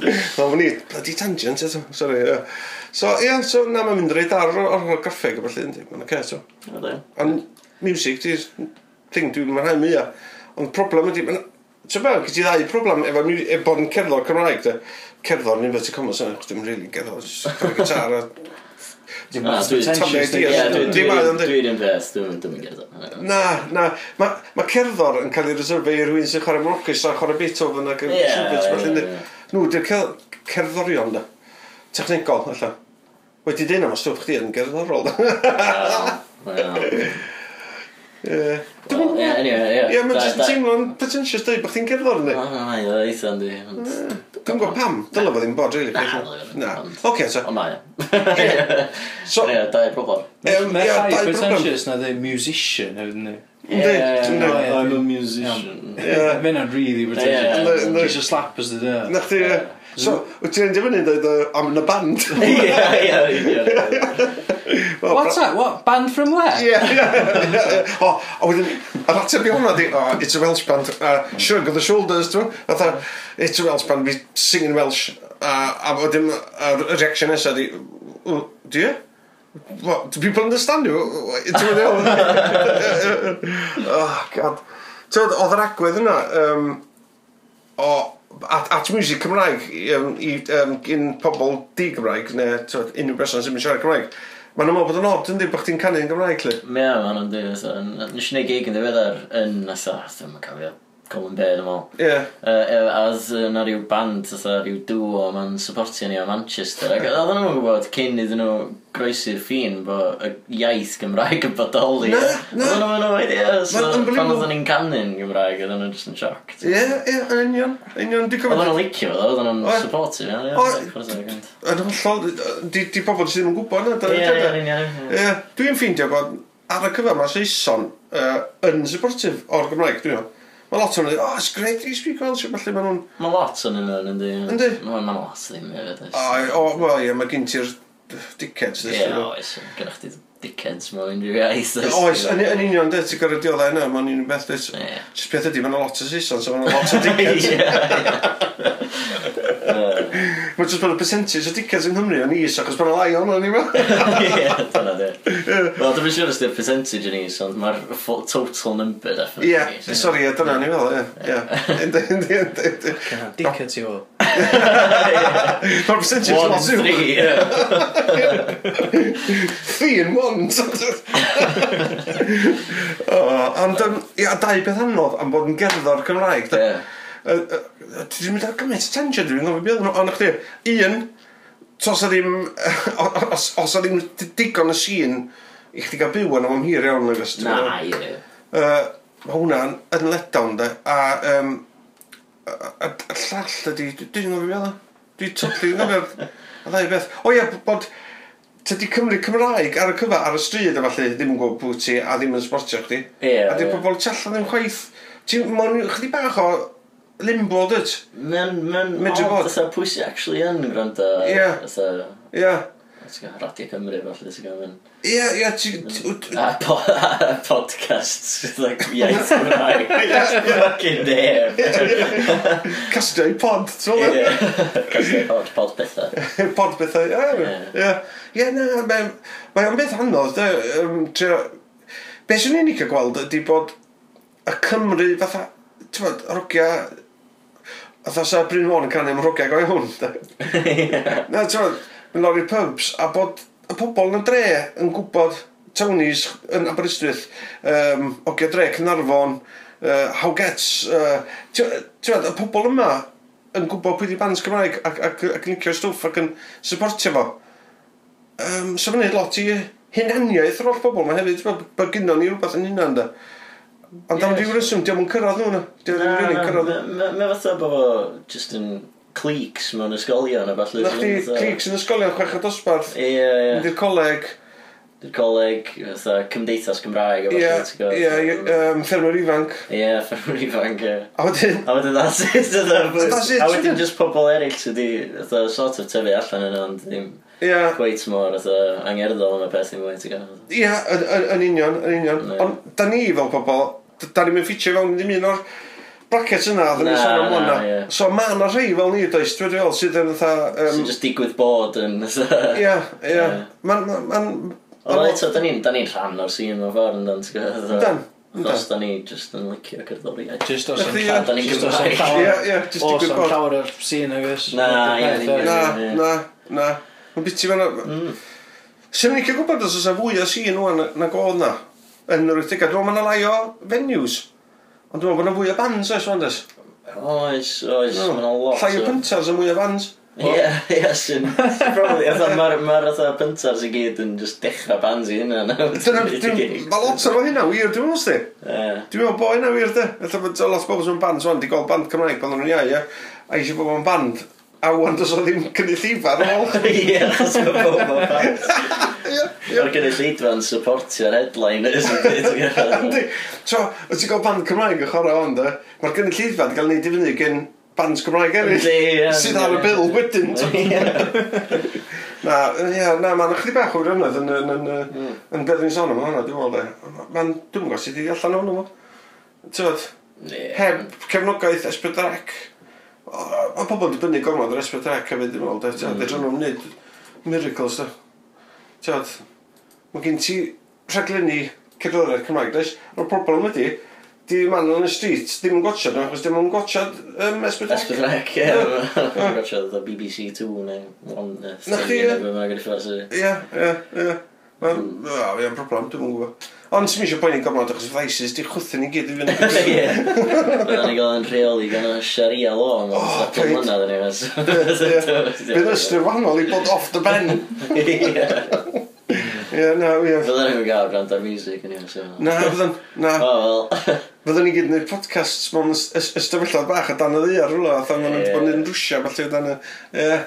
Mae fo ni, bloody tangent eto, sorry. Yeah. So, ie, yeah, so na mae'n mynd reit ar o'r graffeg o felly, ynddi, mae'n okay, so. Ond music, di'r thing dwi'n mynd rhaid mwyaf. Ond problem ydi, ti'n meddwl, gyda ti ddau problem efo e bod yn cerddor Cymraeg, cerddor yn inverted commas yna, dwi'n rili really cerddor, gyda gitar a Dim Dwi'n impressed, dwi'n gerdd. Na, na. Mae cerddor yn cael ei reserfio i rhywun sy'n chwarae mwcus a chwarae Beethoven ac yn Schubert. Nw, dwi'n cerddorion da. Technegol, allan. Wedi dyn am os dwi'n chdi yn gerddorol da. Ie. Anyway, ie. Ie, mae'n teimlo'n pretentious dweud bod chdi'n cerddor ni. O, na, na, eitha, ynddi. Dwi'n gwybod pam, dylai fod ddim bod, really. Na, na. Oce, so. O, mae. So, ie, da i'r broblem. Mae llai pretentious na ddim musician, hefyd ni. Ie, ie, I'm a musician. Mae'n hynna'n really pretentious. Just a slap as the day. Na chdi, ie. So, wyt ti'n edrych fyny dweud am yn y band? Ie, ie, ie. What's that? What? Band from where? Ie, ie, O, a wedyn, yr ateb i hwnna di, oh, it's a Welsh band, uh, shrug of the shoulders, dwi'n meddwl, it's a Welsh band, we sing in Welsh. Uh, a wedyn, y reaction nesaf di, do you? What, do people understand you? It's a Welsh Oh, God. Ti'n oedd yr agwedd yna, um, o at, at music Cymraeg um, i, um, gyn pobl di-Gymraeg neu tywed, unrhyw berson sy'n mynd siarad Cymraeg. Mae nhw'n meddwl bod yn od yn dweud bod chdi'n yn Gymraeg, lle? Ie, yeah, mae nhw'n dweud. Nes i wneud gig yn ddiweddar yn nesa, ddim yn cofio Colin Bay, dwi'n meddwl. Ie. Yeah. Uh, as uh, na ryw band, oedd rhyw duo, ma'n supportio ni o Manchester. Ac oedd nhw'n gwybod, cyn iddyn nhw groesi'r ffin, bo y iaith Gymraeg yn bodoli. Na, na. Oedd nhw'n nhw'n idea. So, pan oedd nhw'n canu'n Gymraeg, oedd nhw'n just yn sioc. Ie, ie, yn union. Union, di cofio. Oedden nhw'n licio fo, oedden nhw'n supportio. Oedd Yn hollol, di pobl sydd ddim yn gwybod. Ie, ie, ie. Ie, dwi'n ffeindio bod ar y cyfer mae Saeson uh, yn supportive o'r Gymraeg, dwi'n meddwl. Mae lot o'n dweud, oh, it's great that you speak Welsh, falle maen nhw'n... Mae lot o'n nhw, yndi. Yndi? Mae'n lot ddim, yfyd. O, o, wel, ie, mae gen ti'r dickheads. Ie, oes, gyda chdi dickheads mewn unrhyw iaith. Oes, yn union, dweud, ti'n gorau dioddau yna, mae'n un beth, dweud. Ie. Just peth ydi, mae'n lot o Saeson, so mae'n lot o dickheads. Mae jyst bod y percentage o dickheads yng Nghymru yn is, achos bod y lai ond o'n i'n meddwl. Ie, dyna di. Wel, dwi'n siŵr os di'r percentage yn is, ond mae'r total number definitely Ie, yeah, sori, dyna ni fel, ie. Dicas i fo. Mae'r percentage yn lot sy'n. 1, 3, ie. 3 in 1. Ond, ia, dau beth anodd am bod yn gerddor Cymraeg. Ie. Ti ddim yn dal gymaint attention, dwi'n gofio beth nhw, ond chdi, un, os o ddim, os o ddim digon y sîn, i chdi gael byw yn am hir iawn, nag ys. Na, ie. Mae hwnna'n yn letdown, da. a, um, a, a llall ydi, dwi'n gofio beth nhw, dwi'n totally, dwi'n gofio, a ddau beth, o ie, bod, tydi Cymru Cymraeg ar y cyfa, ar y stryd a falle, ddim yn gwybod pwy ti a ddim yn sbortio chdi. Ie. Yeah, a di yeah. pobl tell ddim chwaith. Ti'n mwyn chdi bach o limbo, dyd? Mae'n... Mae'n... medru bod. Fatha pwy sy'n actually yn gwrando. Ie. Fatha... Ie. Radio Cymru, falle, sy'n gael mynd. Ie, ie, ti... A podcast, like, iaith Gymraeg. Fucking damn. Casdau pod, ti'n meddwl? Ie, casdau pod, pod bethau. Pod bethau, ie. Ie, ie, na, mae'n beth anodd, de. Be sy'n unig a gweld ydy bod y Cymru fatha, ti'n bod, rogia A dda sa Bryn Môn yn canu mhrwgiau goi hwn. Na, ti'n mynd lawr i'r pubs a bod y pobl yn y dre yn gwybod Tony's yn Aberystwyth, um, Ogia Dre, Cynarfon, uh, Hawgets, uh, ti'n y pobl yma yn gwybod pwy di bands Cymraeg ac, ac, ac yn licio stwff ac yn supportio fo. Um, so fyny lot i hunaniaeth o'r pobl, mae hefyd, mae gynnon ni rhywbeth yn hunan da. Ond am rhyw reswm, diolch yn cyrraedd nhw na. Diolch yn rili'n cyrraedd. Mae fatha bod fo just yn cliques mewn ysgolion a falle. Na chdi clics yn ysgolion, chwech o dosbarth. Ie, ie. Mynd i'r coleg. Dy'r coleg, fatha cymdeithas Gymraeg. a falle. Ie, ie, ffermwyr ifanc. Ie, ffermwyr ifanc, ie. A wedyn... A wedyn that's it, A wedyn just pobl eraill sydd wedi fatha, sort of tyfu allan yna, ond ddim Ie. Gweith mor fatha, angerddol am y peth ddim wedi gael. Ie, yn union, yn union. Ond da ni fel pobl da ni'n mynd ffitio fewn ddim un o'r brackets yna, dda ni'n sôn am hwnna. So mae yna rhai fel ni, does, dwi'n dweud, sydd yn fatha... Um, sy'n just digwydd bod yn... Ie, ie. Mae'n... Ond eto, da ni'n ni rhan o'r sîn o'r ffordd yn dan, ti'n gwybod? Dan. Achos da ni just yn licio cerddoriaeth. Just os yn llawer. Da ni'n Gymraeg. Ie, ie. Os yn llawer o'r sîn, agos. Na, ie. Na, na, na. Mae'n biti fan'na... Mm. Swn ni'n cael gwybod os oes a fwy o sîn o'n na godd na yn yr 80au. Dwi'n meddwl mae'n lai o venues. Ond dwi'n meddwl bod yna fwy o bands oes, ond oes? Oes, no. mae'n lot. Llai o pyntas yn mwy o bands. Ie, ie, sy'n... Probably, mae'r ma atha pyntas i gyd yn just dechrau bands i hynna. Mae lot o'r hynna wir, dwi'n meddwl, sti. Dwi'n meddwl bod hynna wir, de. Alla, lot o bobl sy'n bands, wan, di gol band Cymraeg, pan nhw'n iau, ie. A eisiau bod yn band, a wan dos o ddim cynnig ar ôl. Ie, achos mae pobl fans. Mae'r gynnu llidfa'n supportio'r headliners yn. So, wyt ti'n gael band Cymraeg yn chwarae ond, mae'r gynnu llidfa'n cael ei difynnu gen bands Cymraeg eraill. Sydd ar y bil wedyn. Na, ia, na, mae'n chdi bach o'r rynydd yn, yn, yn, mm. yn, yn beth ni'n sôn am hwnna, dwi'n meddwl, de. Mae'n, dwi'n gwybod sydd wedi allan o'n nhw. Tyd, heb cefnogaeth esbyddarec. Mae pobl wedi bynnu gormod yr esbeth rec hefyd yn ôl, dweud, mm. nhw'n wneud miracles, da. Tiad, mae gen ti rhaglenni cerddoriaeth Cymraeg, dweud, o'r problem ydy, di man yn y street, ddim yn gotcha, da. achos dim yn gotcha um, esbeth rec. Esbeth ie, yn gotcha BBC 2 neu 1 neu 3 neu mae'n gyda ffordd. Ie, ie, ie. Mae'n mm. problem, dwi'n mwyn gwybod. Ond sy'n eisiau poeni'n gofnod achos Vices, di chwthyn i gyd i fynd. Ie. Byddwn ni gael yn rheoli gan y Sharia law yn gael ddatyn mlynedd yn ei Bydd ystyr wahanol i bod off the ben. Ie. Ie, na, ie. Byddwn ni'n gael gwrando ar music yn iawn, sef. Na, byddwn, na. O, wel. Byddwn ni gyd yn gwneud podcasts mewn ystafellad bach a dan y ddi ar rhywle. a than ma'n bod yn rwsia, falle dan y... Ie.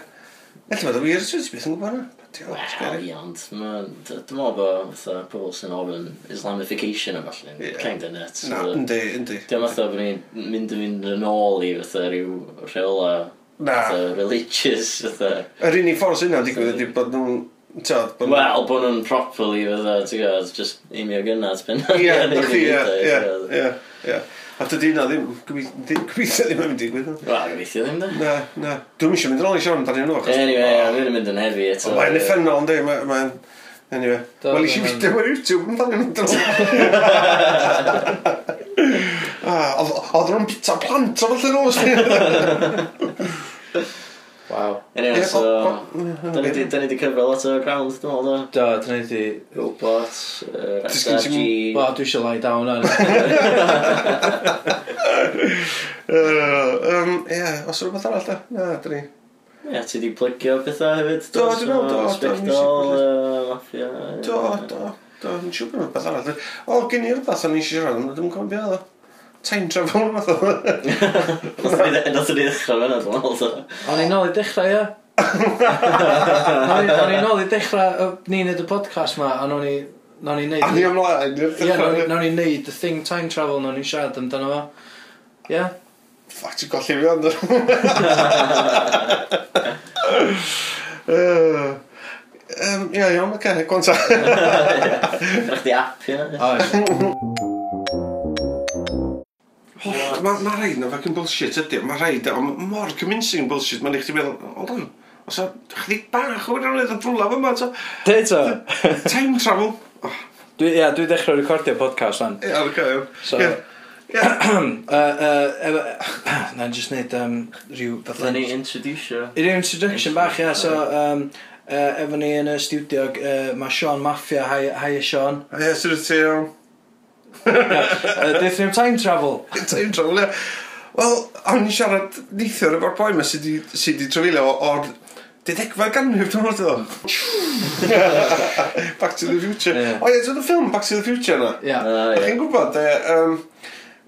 Elly, mae'n wir, ti'n byth yn gwybod na. Wel, ie, ond dwi'n meddwl bod fatha pobl sy'n ofyn Islamification a falle, yeah. kind of nuts. Na, yndi, yndi. Dwi'n meddwl bod ni'n mynd yn mynd yn ôl i fatha rhyw rheola fatha religious fatha. Yr unig ffordd sy'n yna digwydd ydy bod nhw'n Wel, bod nhw'n properly fatha, ti'n gwybod, just i mi o gynnad pen. Ie, ie, ie, ie. A dydy na ddim, gobeithio ddim yn mynd i gwyd. Wel, gobeithio ddim da. Na, na. Dwi'n eisiau mynd yn ôl i siarad amdano nhw. Anyway, a dwi'n mynd yn hefi eto. Mae'n effennol, ynddi, mae'n... Anyway. Wel, eisiau fideo ar YouTube yn fan yn ôl. Ah, oedd nhw'n bita plant o falle nos. Wow. Anyway, yeah, so... Da ni wedi cyfro lot o ground, dwi'n meddwl, da. Do, da ni wedi... Robot, uh, SRG... Wel, dwi eisiau lie down ar. Ie, os rhywbeth arall, da? Na, da ni... Ie, ti wedi plygio pethau hefyd? Do, dwi'n meddwl, do. Spectol, mafia... Do, do. Do, dwi'n siŵr bod yn beth arall. O, gen i rhywbeth o'n eisiau siarad, ond dwi'n cofio beth time travel yn fath o. Nath ni ddechrau fe na, O'n i'n ôl i dechrau, ia. O'n i'n ôl i dechrau y- ni wneud y podcast ma, a o'n i... Nawn ni A ni neud... ymlaen. Ie, nawn nawn ni neud y thing time travel, nawn ni siarad amdano fo. Ie? Ffac, ti'n golli fi ond. Yy, yym, Ie, iawn, oce, gwanta. Rydych chi app, ia. Oes. Mae ma, rhaid na fucking bullshit ydy, mae rhaid, ond mor convincing bullshit, mae'n eich ti'n meddwl, hold on, os a chdi bach o'r rhaid yn drwla fyma, to. Te to. Time travel. Dwi, ia, dwi dechrau recordio podcast fan. Ia, o'r cael. So, Na, jyst neud um, rhyw... Na ni introducio. I rhyw introduction bach, ia, so... Um, uh, efo ni yn y studio, uh, mae Sean Mafia, hi, hi Sean. Ie, sy'n ti iawn? Dyth ni'n time travel. time travel, ie. Wel, o'n i siarad neithio efo'r boi yma sydd wedi trafeilio o'r dedegfa ganrif, dwi'n meddwl. Back to the Future. Yeah. O ie, yeah, dwi'n ffilm Back to the Future yna. Ie. Yeah. Uh, yeah. Chi'n gwybod, e, um,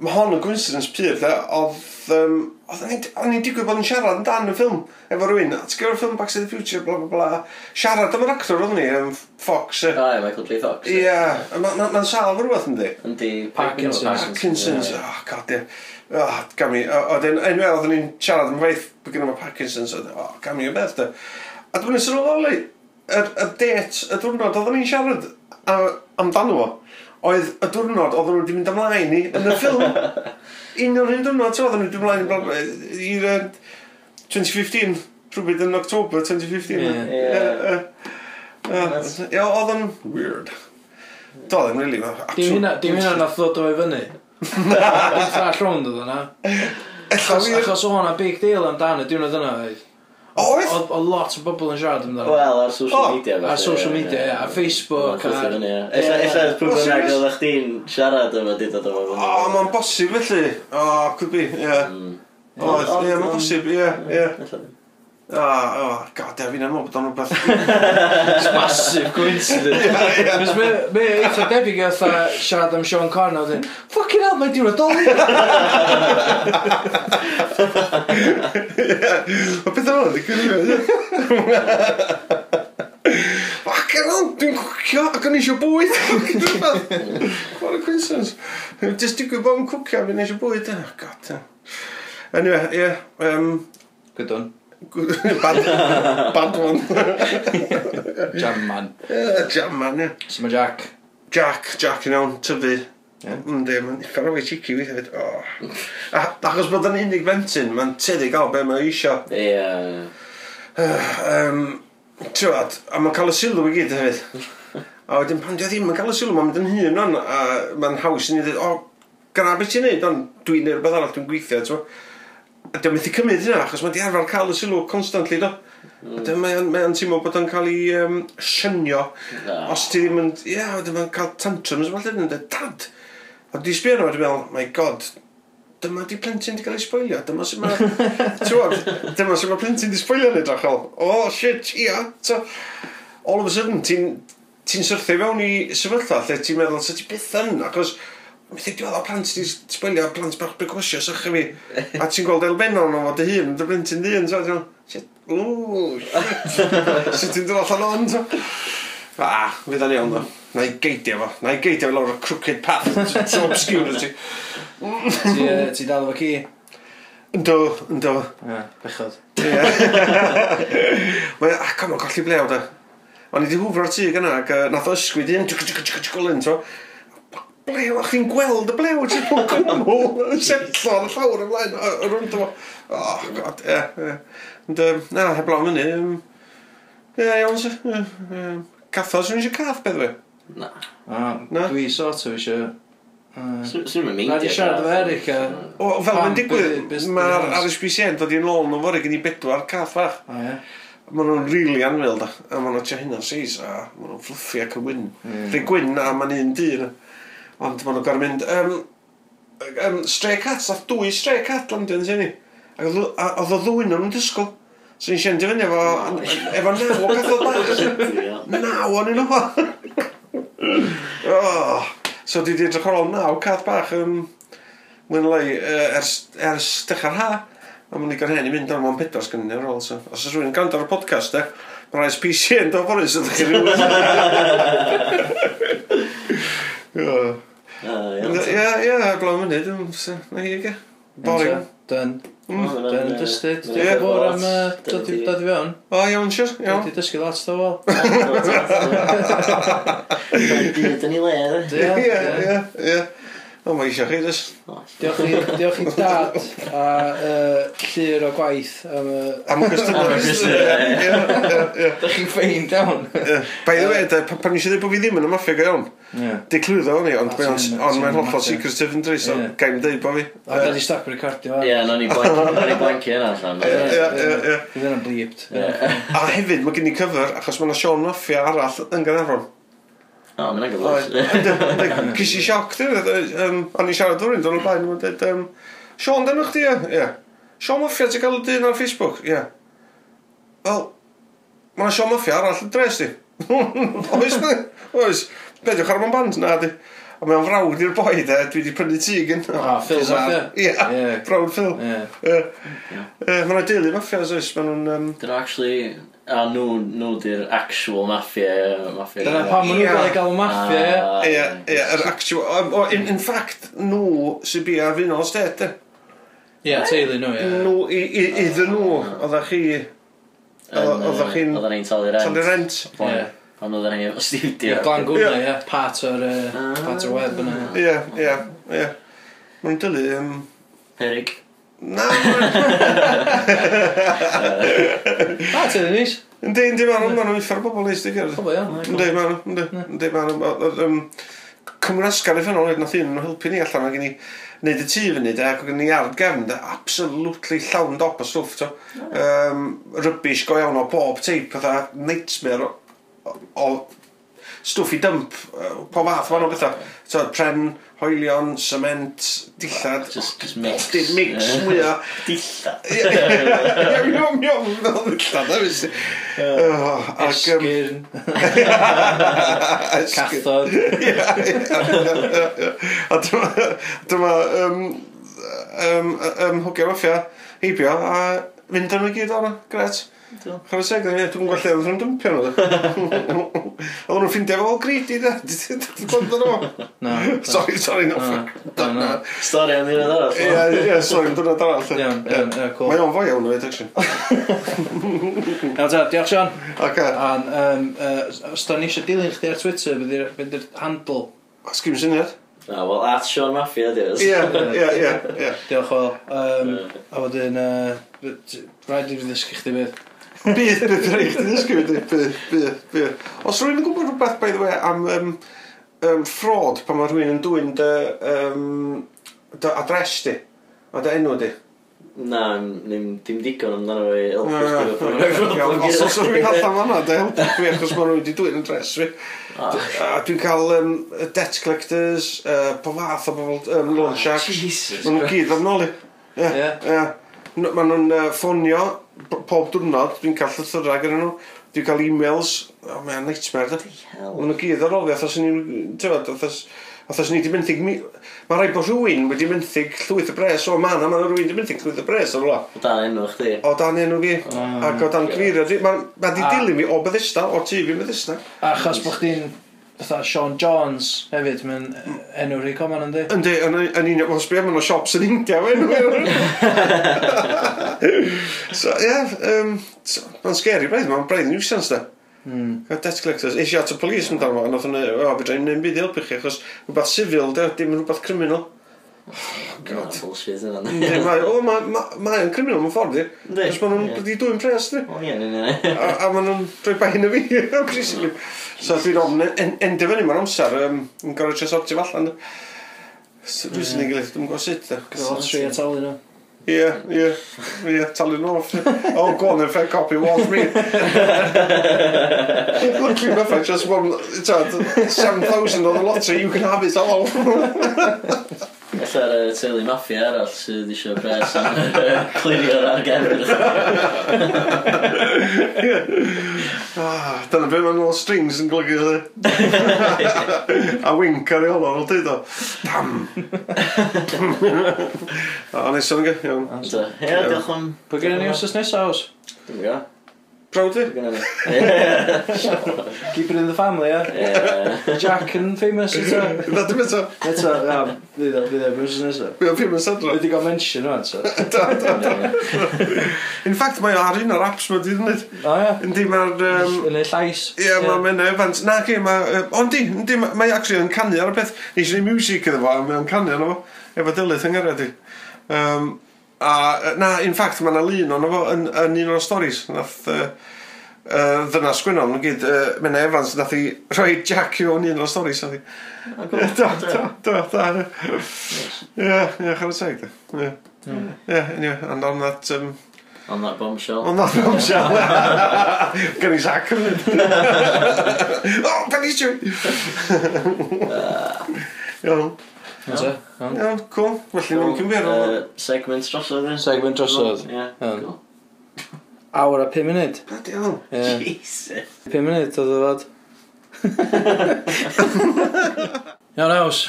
mae hon yn coincidence pyr, oedd um, oedd o'n i'n digwydd bod yn siarad yn dan y ffilm efo rhywun, a ti'n gwybod ffilm Back to the Future, bla bla bla, siarad am yr actor oedd ni, um, Fox. O, oh, Michael J. Fox. Ie, yeah. mae'n ma, ma sal fy rhywbeth ynddi. Yndi, Parkinson's. Parkinson's, oh, god, ie. Oh, gami, i, o, dyn, enwel, oedden ni'n siarad am faith, bod gen i Parkinson's, o, oh, gami o beth, da. A dwi'n sylweddoli, y, y det, y diwrnod, oedd ni'n siarad amdano fo, oedd y diwrnod oedd nhw wedi mynd ymlaen i yn y ffilm. un o'r un dwrnod, ti'n oedden nhw, dwi'n mlaen blaen, i'r uh, 2015, rhywbeth yn October 2015. Ie, ie. Oedd yn weird. Do, ddim yn really... Dim hynna nath ddod o'i fyny. Na. Dim ffras rownd oedd yna. Achos o hwnna big deal amdano, diwrnod yna oedd. Oedd? Oedd o lot o bobl yn siarad amdano. Wel, ar social oh, media. Ar social media, ie. Ar Facebook. Ar... Ella, ella, pwy bynnag oedd chdi'n siarad yma dyd o dyma. O, mae'n bosib felly. O, could be, ie. Mm. Oedd, ie, mae'n bosib, ie, ie. O, o, god, ie, fi'n amlwg bod o'n rhywbeth. It's Massive coincidence. Mae eitha debyg i oedd siarad am Sean Connery. Fucking hell, mae'n diwrnod doli. Mae beth o'n ddigwydd i fi. Ac yn o'n, dwi'n cwcio ac o'n eisiau bwyd. What a coincidence. Just digwydd bod yn cwcio ac o'n eisiau bwyd. Oh, god. Anyway, yeah. Um, Good one. bad, bad one. jam man. Yeah, jam man, yeah. mae Jack. Jack, Jack yn iawn, tyfu. Ynddi, mae'n ffordd o'i cheeky weithio fyd. Achos bod yn unig fentyn, mae'n teddi gael be mae eisiau. Ie. Tywad, a mae'n cael y sylw i gyd hefyd. A wedyn pan dio ddim yn cael y sylw, mae'n mynd yn hun o'n, a mae'n haws i ni dweud, o, gana beth ti'n neud, ond dwi'n neud rhywbeth arall, dwi'n gweithio, ti'n A dwi'n methu cymryd hynna, achos mae di arfer cael y sylw constantly, do. Mm. A mae'n mae teimlo bod o'n cael ei um, synio. Os ti ddim yn... Ie, yeah, mae'n cael tantrums, mae'n dweud, dad, A di sbio nhw, dwi'n meddwl, my god, dyma di plentyn di cael ei sboilio, dyma sy'n ma... Tywod, dyma sy'n ma plentyn di sboilio yn edrych o. Oh, shit, ia. So, all of a sudden, ti'n ti syrthu fewn i sefyllfa lle ti'n meddwl, sa ti byth yn, acos... Methu diwedd o plant di sboilio, plant bach begwysio, sych chi fi. A ti'n gweld elfennol o fod dy hun, dy blentyn di hun, so ti'n shit, ww, shit. Sut ti'n dod allan o'n, so. Ah, fydd a'n iawn, do na i geidio fo, na i geidio fo lawr y crooked path so obscurity. Ti Ti dal efo ci? Ynddo, ynddo. Ie, bechod. Mae, ac o'n colli blew da. O'n i wedi hwfro'r tŷ gyna, ac nath o ysgwyd un, tŵc, tŵc, tŵc, tŵc, lyn, to. Blew, a chi'n gweld y blew, ti'n mwyn gwmw, y setlo'n llawr ymlaen, y rwnd o. Oh, god, ie, ie. Ond, na, heblaw myny, ie, iawn, cathod, Cathos, rwy'n eisiau cath, beth fe? Na. A, Na? dwi sort of eisiau... Yy, Swn i'n i'm yn meindio. Na, di siarad efo Eric a... O, fel Pam, mae'n digwydd, bus- bus- mae'r bus- RSPCN dod i'n ôl nhw fori gen i bedwar cath fach. O, ie. Maen nhw'n rili really anwyl da, a maen nhw'n tia hynna'n seis, a maen nhw'n fluffy ac yn wyn. Mm. Rhy gwyn, a maen un dyn. Ond maen nhw'n gorau mynd, um, um, stray cat, nath dwy stray cat landio yn syni. Ac oedd a- oedd o ddwy nhw'n disgwyl. So ni'n siarad i fyny efo, efo naw o gath bach. Naw o'n nhw. oh, so di di edrych ar ôl naw cath bach yn... Mwy'n lai, ers, ers dechrau'r ha. A mwyn i gael hen i mynd ar mwyn pedwar sgan ni ar ôl. So. Os oes rhywun yn gandar y podcast, de, mae'n rhaid PC yn dod fory, so ddech chi'n rhywun. Ah, ie, ie, blawn mynydd. Na hi, ge. Boring. Done. Dyna'n dystud. yn gwybod am dod i fewn. O, iawn, siwr, iawn. Dwi'n dysgu lot o fel. Dyn ni le, dde. Ie, ie, ie. O, mae eisiau chi, dys. Diolch i dad a llur o gwaith am y... Am y gwestiwn. Da chi'n ffein, iawn. By the way, pan nes i bod fi ddim yn y maffia go iawn. Di clwyddo o'n i, ond mae'n hollol secretive yn dri, so gaim dweud bod fi. A da i stop recordio. Ie, na ni blanki yna allan. Ie, ie, ie. blipt. A hefyd, mae gen i cyfer, achos mae'n Sean Maffia arall yn Gynarfon. O, mae'n gyflwys. Cys i sioc, dyn nhw. O'n i siarad o'r un, dyn dweud, blaen. Sean, dyna chdi, ie. Sean Muffia, ti'n cael y dyn ar Facebook? Ie. Yeah. Wel, mae yna Sean Muffia arall yn dres di. oes, ne? Oes. Bediwch ar mewn band, na di. A mae'n frawd i'r boi, de, dwi wedi prynu tig yn. Ah, Phil Muffia. Ie, brawd Phil. Mae yna deulu Muffia, oes. Mae nhw'n... Um... Dyn actually, A nhw, nhw di'r actual mafia, mafia. Dyna pam nhw'n gael ei gael mafia. Ie, ie, yr actual... In, in fact, nhw sy'n bia fi'n o'r sted, Ie, teulu nhw, ie. Nhw, i- i- iddyn nhw, oeddech chi... Yn, Oeddech chi'n Oedden ni'n talu rent. talu rent. Ie. Pan pan oedden ni efo studio. I'r glan gwna, ie, part o'r yy, ah. part o'r web yna. ie. Ie, ie, ie. Mae'n dylu... Um, Perig. na, Ah, teulu nis. yndi, yndi, ma'n ma'n ma'n uffar bobl neis di gyrdd. Pobl iawn. Yndi, ma'n, yndi, yndi, ma'n... Cymru Asgar i ffynol, nath un helpu ni allan, mae gen i wneud y tŷ fyny, de, ac o'n i ar gefn, de, absolutely llawn dop o stwff, to. Um, rybys go iawn o bob teip, fatha nightmare o, o, o stwff i dymp, uh, po fath, ma'n o bethau. So, pren, oelion, cement, dillad. Just, just mix. Dim mix, mwyaf. Dillad. Ie, Iawn, iawn, iawn, dillad. Oh, Esgyrn. Cathod. A dyma, dyma, um, um, um, hwgio offia, heibio, a fynd yn y gyd o'na. Gret. Chwer y seg, dwi'n gwybod lle oedd nhw'n dympio nhw. Oedd nhw'n ffindio fo greedy, da. Dwi'n gwybod nhw. No. Sorry, sorry, no. Stori am hynny'n arall. Ie, ie, stori am hynny'n arall. Iawn, iawn, cool. Mae o'n fwy iawn o'r action. Iawn, ta, diolch Sean. Oce. A'n, os da ni eisiau dilyn chdi ar Twitter, fydd i'r handle. Sgwm syniad? Na, wel, at Sean Mafia, diolch. Ie, ie, ie. Diolch, wel. Um, a wedyn, uh, rhaid i fi ddysgu chdi beth. Bydd, bydd rhaid chdi ddysgu wedi, bydd, bydd, bydd. Os rwy'n yn gwybod rhywbeth, by the way, am um, um, fraud pan mae rhywun yn dwy'n dy, um, dy adres di, a dy enw di? Na, ddim digon amdano fi helpu chdi. Os oes rwy'n allan fanna, dy helpu fi, achos mae rwy'n wedi dwy'n adres fi. Ah. A dwi'n cael um, debt collectors, uh, po fath o bobl, um, loan ah, sharks. Jesus. Mae nhw'n gyd am nôl i. Ie, ie. Mae nhw'n ffonio pob diwrnod, dwi'n cael llythyrau gyda nhw, dwi'n cael e-mails, o, mae'n nightmare, da. Mae'n nhw gyd ar ofi, athos ni, tyfod, athos, athos ni di mi... mae rhaid bod rhywun wedi benthyg llwyth y bres, o, man, a mae rhywun wedi benthyg llwyth y bres, o, rola. O dan enw chdi. O dan enw fi, ac o dan gyfeirio, mae di dilyn fi o Bethesda, o tu fi Bethesda. Achos bod chdi'n Fytha Sean Jones hefyd, mae'n enw rhi coman yndi? Yndi, yn un o'n sbio, mae'n o siops yn India, mae'n So, ie, yeah, um, so, mae'n scary braidd, mae'n braidd nuisance da. Mm. Debt collectors, eisiau at y polis yn darfod, a nath hwnna, o, fydra i'n byd i helpu chi, achos rhywbeth civil, de, dim rhywbeth criminal. Oh, God. Bullshit yna. O, mae'n criminal mewn ffordd, di. Cos maen nhw'n dwy'n pres, di. O, ie, ie, ie. A maen nhw'n rhoi bain y fi, basically. So dwi'n ofn endio fyny mewn amser, um, yn gorau tresortio fallan. So, dwi'n sy'n ei gilydd, dwi'n gwybod sut. Gwyd o tri a talu nhw. Ie, ie, ie, talu nhw off. Oh, go on then, fair copy, walk me. Lucky enough, I just won 7,000 on the lottery, you can have it all. Fatha'r uh, teulu maffia arall sydd eisiau pres am clirio'r argerdd. Ah, Dyna beth mae'n ôl strings yn golygu ydy. A wink ar ei olor o dweud o. Pam! A nes o'n gyd, iawn. Ie, diolch am... Pwy gen i ni os ys nesaf os? Dwi'n gwybod. Brody? Keep it in the family, yeah? Jack yn famous eto? Na, dim eto. Eto, na, fydd e, fydd e, fydd e, fydd e, fydd famous adro. Fydd e gael mention o'n eto. Da, da, da. In fact, mae ar un o'r apps mae di wneud. O, ia. Yndi, mae'r... Yn ei llais. Ie, mae Mena Evans. Na, ge, mae... Ond di, yndi, mae actually yn canu ar y peth. Nes i ni music iddo fo, mae'n canu arno fo. Efo dylydd yng Nghyrra di. Um, A, na, in fact, mae yna lun o'n efo yn, yn un o'r storys. Nath uh, uh, ddynas gwynon, nhw'n gyd, uh, Mena Evans, nath i rhoi Jack i o'n un o'r storys. Nath i... Do, do, do, do. Ie, ie, chwer y teg, Ie, hmm. anyway, and on that... Um, On that bombshell. On that bombshell. Gan i sac yn mynd. Oh, o, pen Iawn. siw. Iawn. Iawn, cool. Felly, mae'n cymryd. Segment drosodd. ie? Segment drosodd. Ie, Iawn. cool. Awr a 5 munud. Bloody hell. Ie. Jesus. 5 munud oedd o fod. Iawn, aws.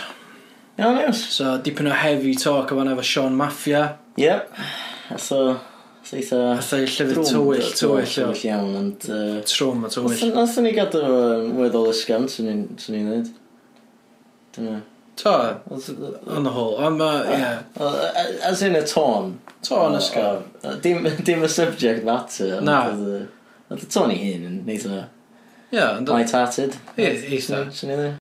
Iawn, iawn. So, dipyn o heavy talk o fan efo Sean Mafia. Ie. So, seitha... Fatha i llyfr tywyll, tywyll. Tywyll ie. iawn, ond... yy, Trwm a tywyll. Nath nathon ni gadw yn weddol ysgam, swn i'n swn i'n dweud. Dyna. To, on the whole, ond ma, ie. As in y tôn. Tôn ysgol. Dim, dim y subject matter. Na. Oedd y tôn i hyn yn neith yna. Ie. Light-hearted. Ie, eitha. Swn i dde.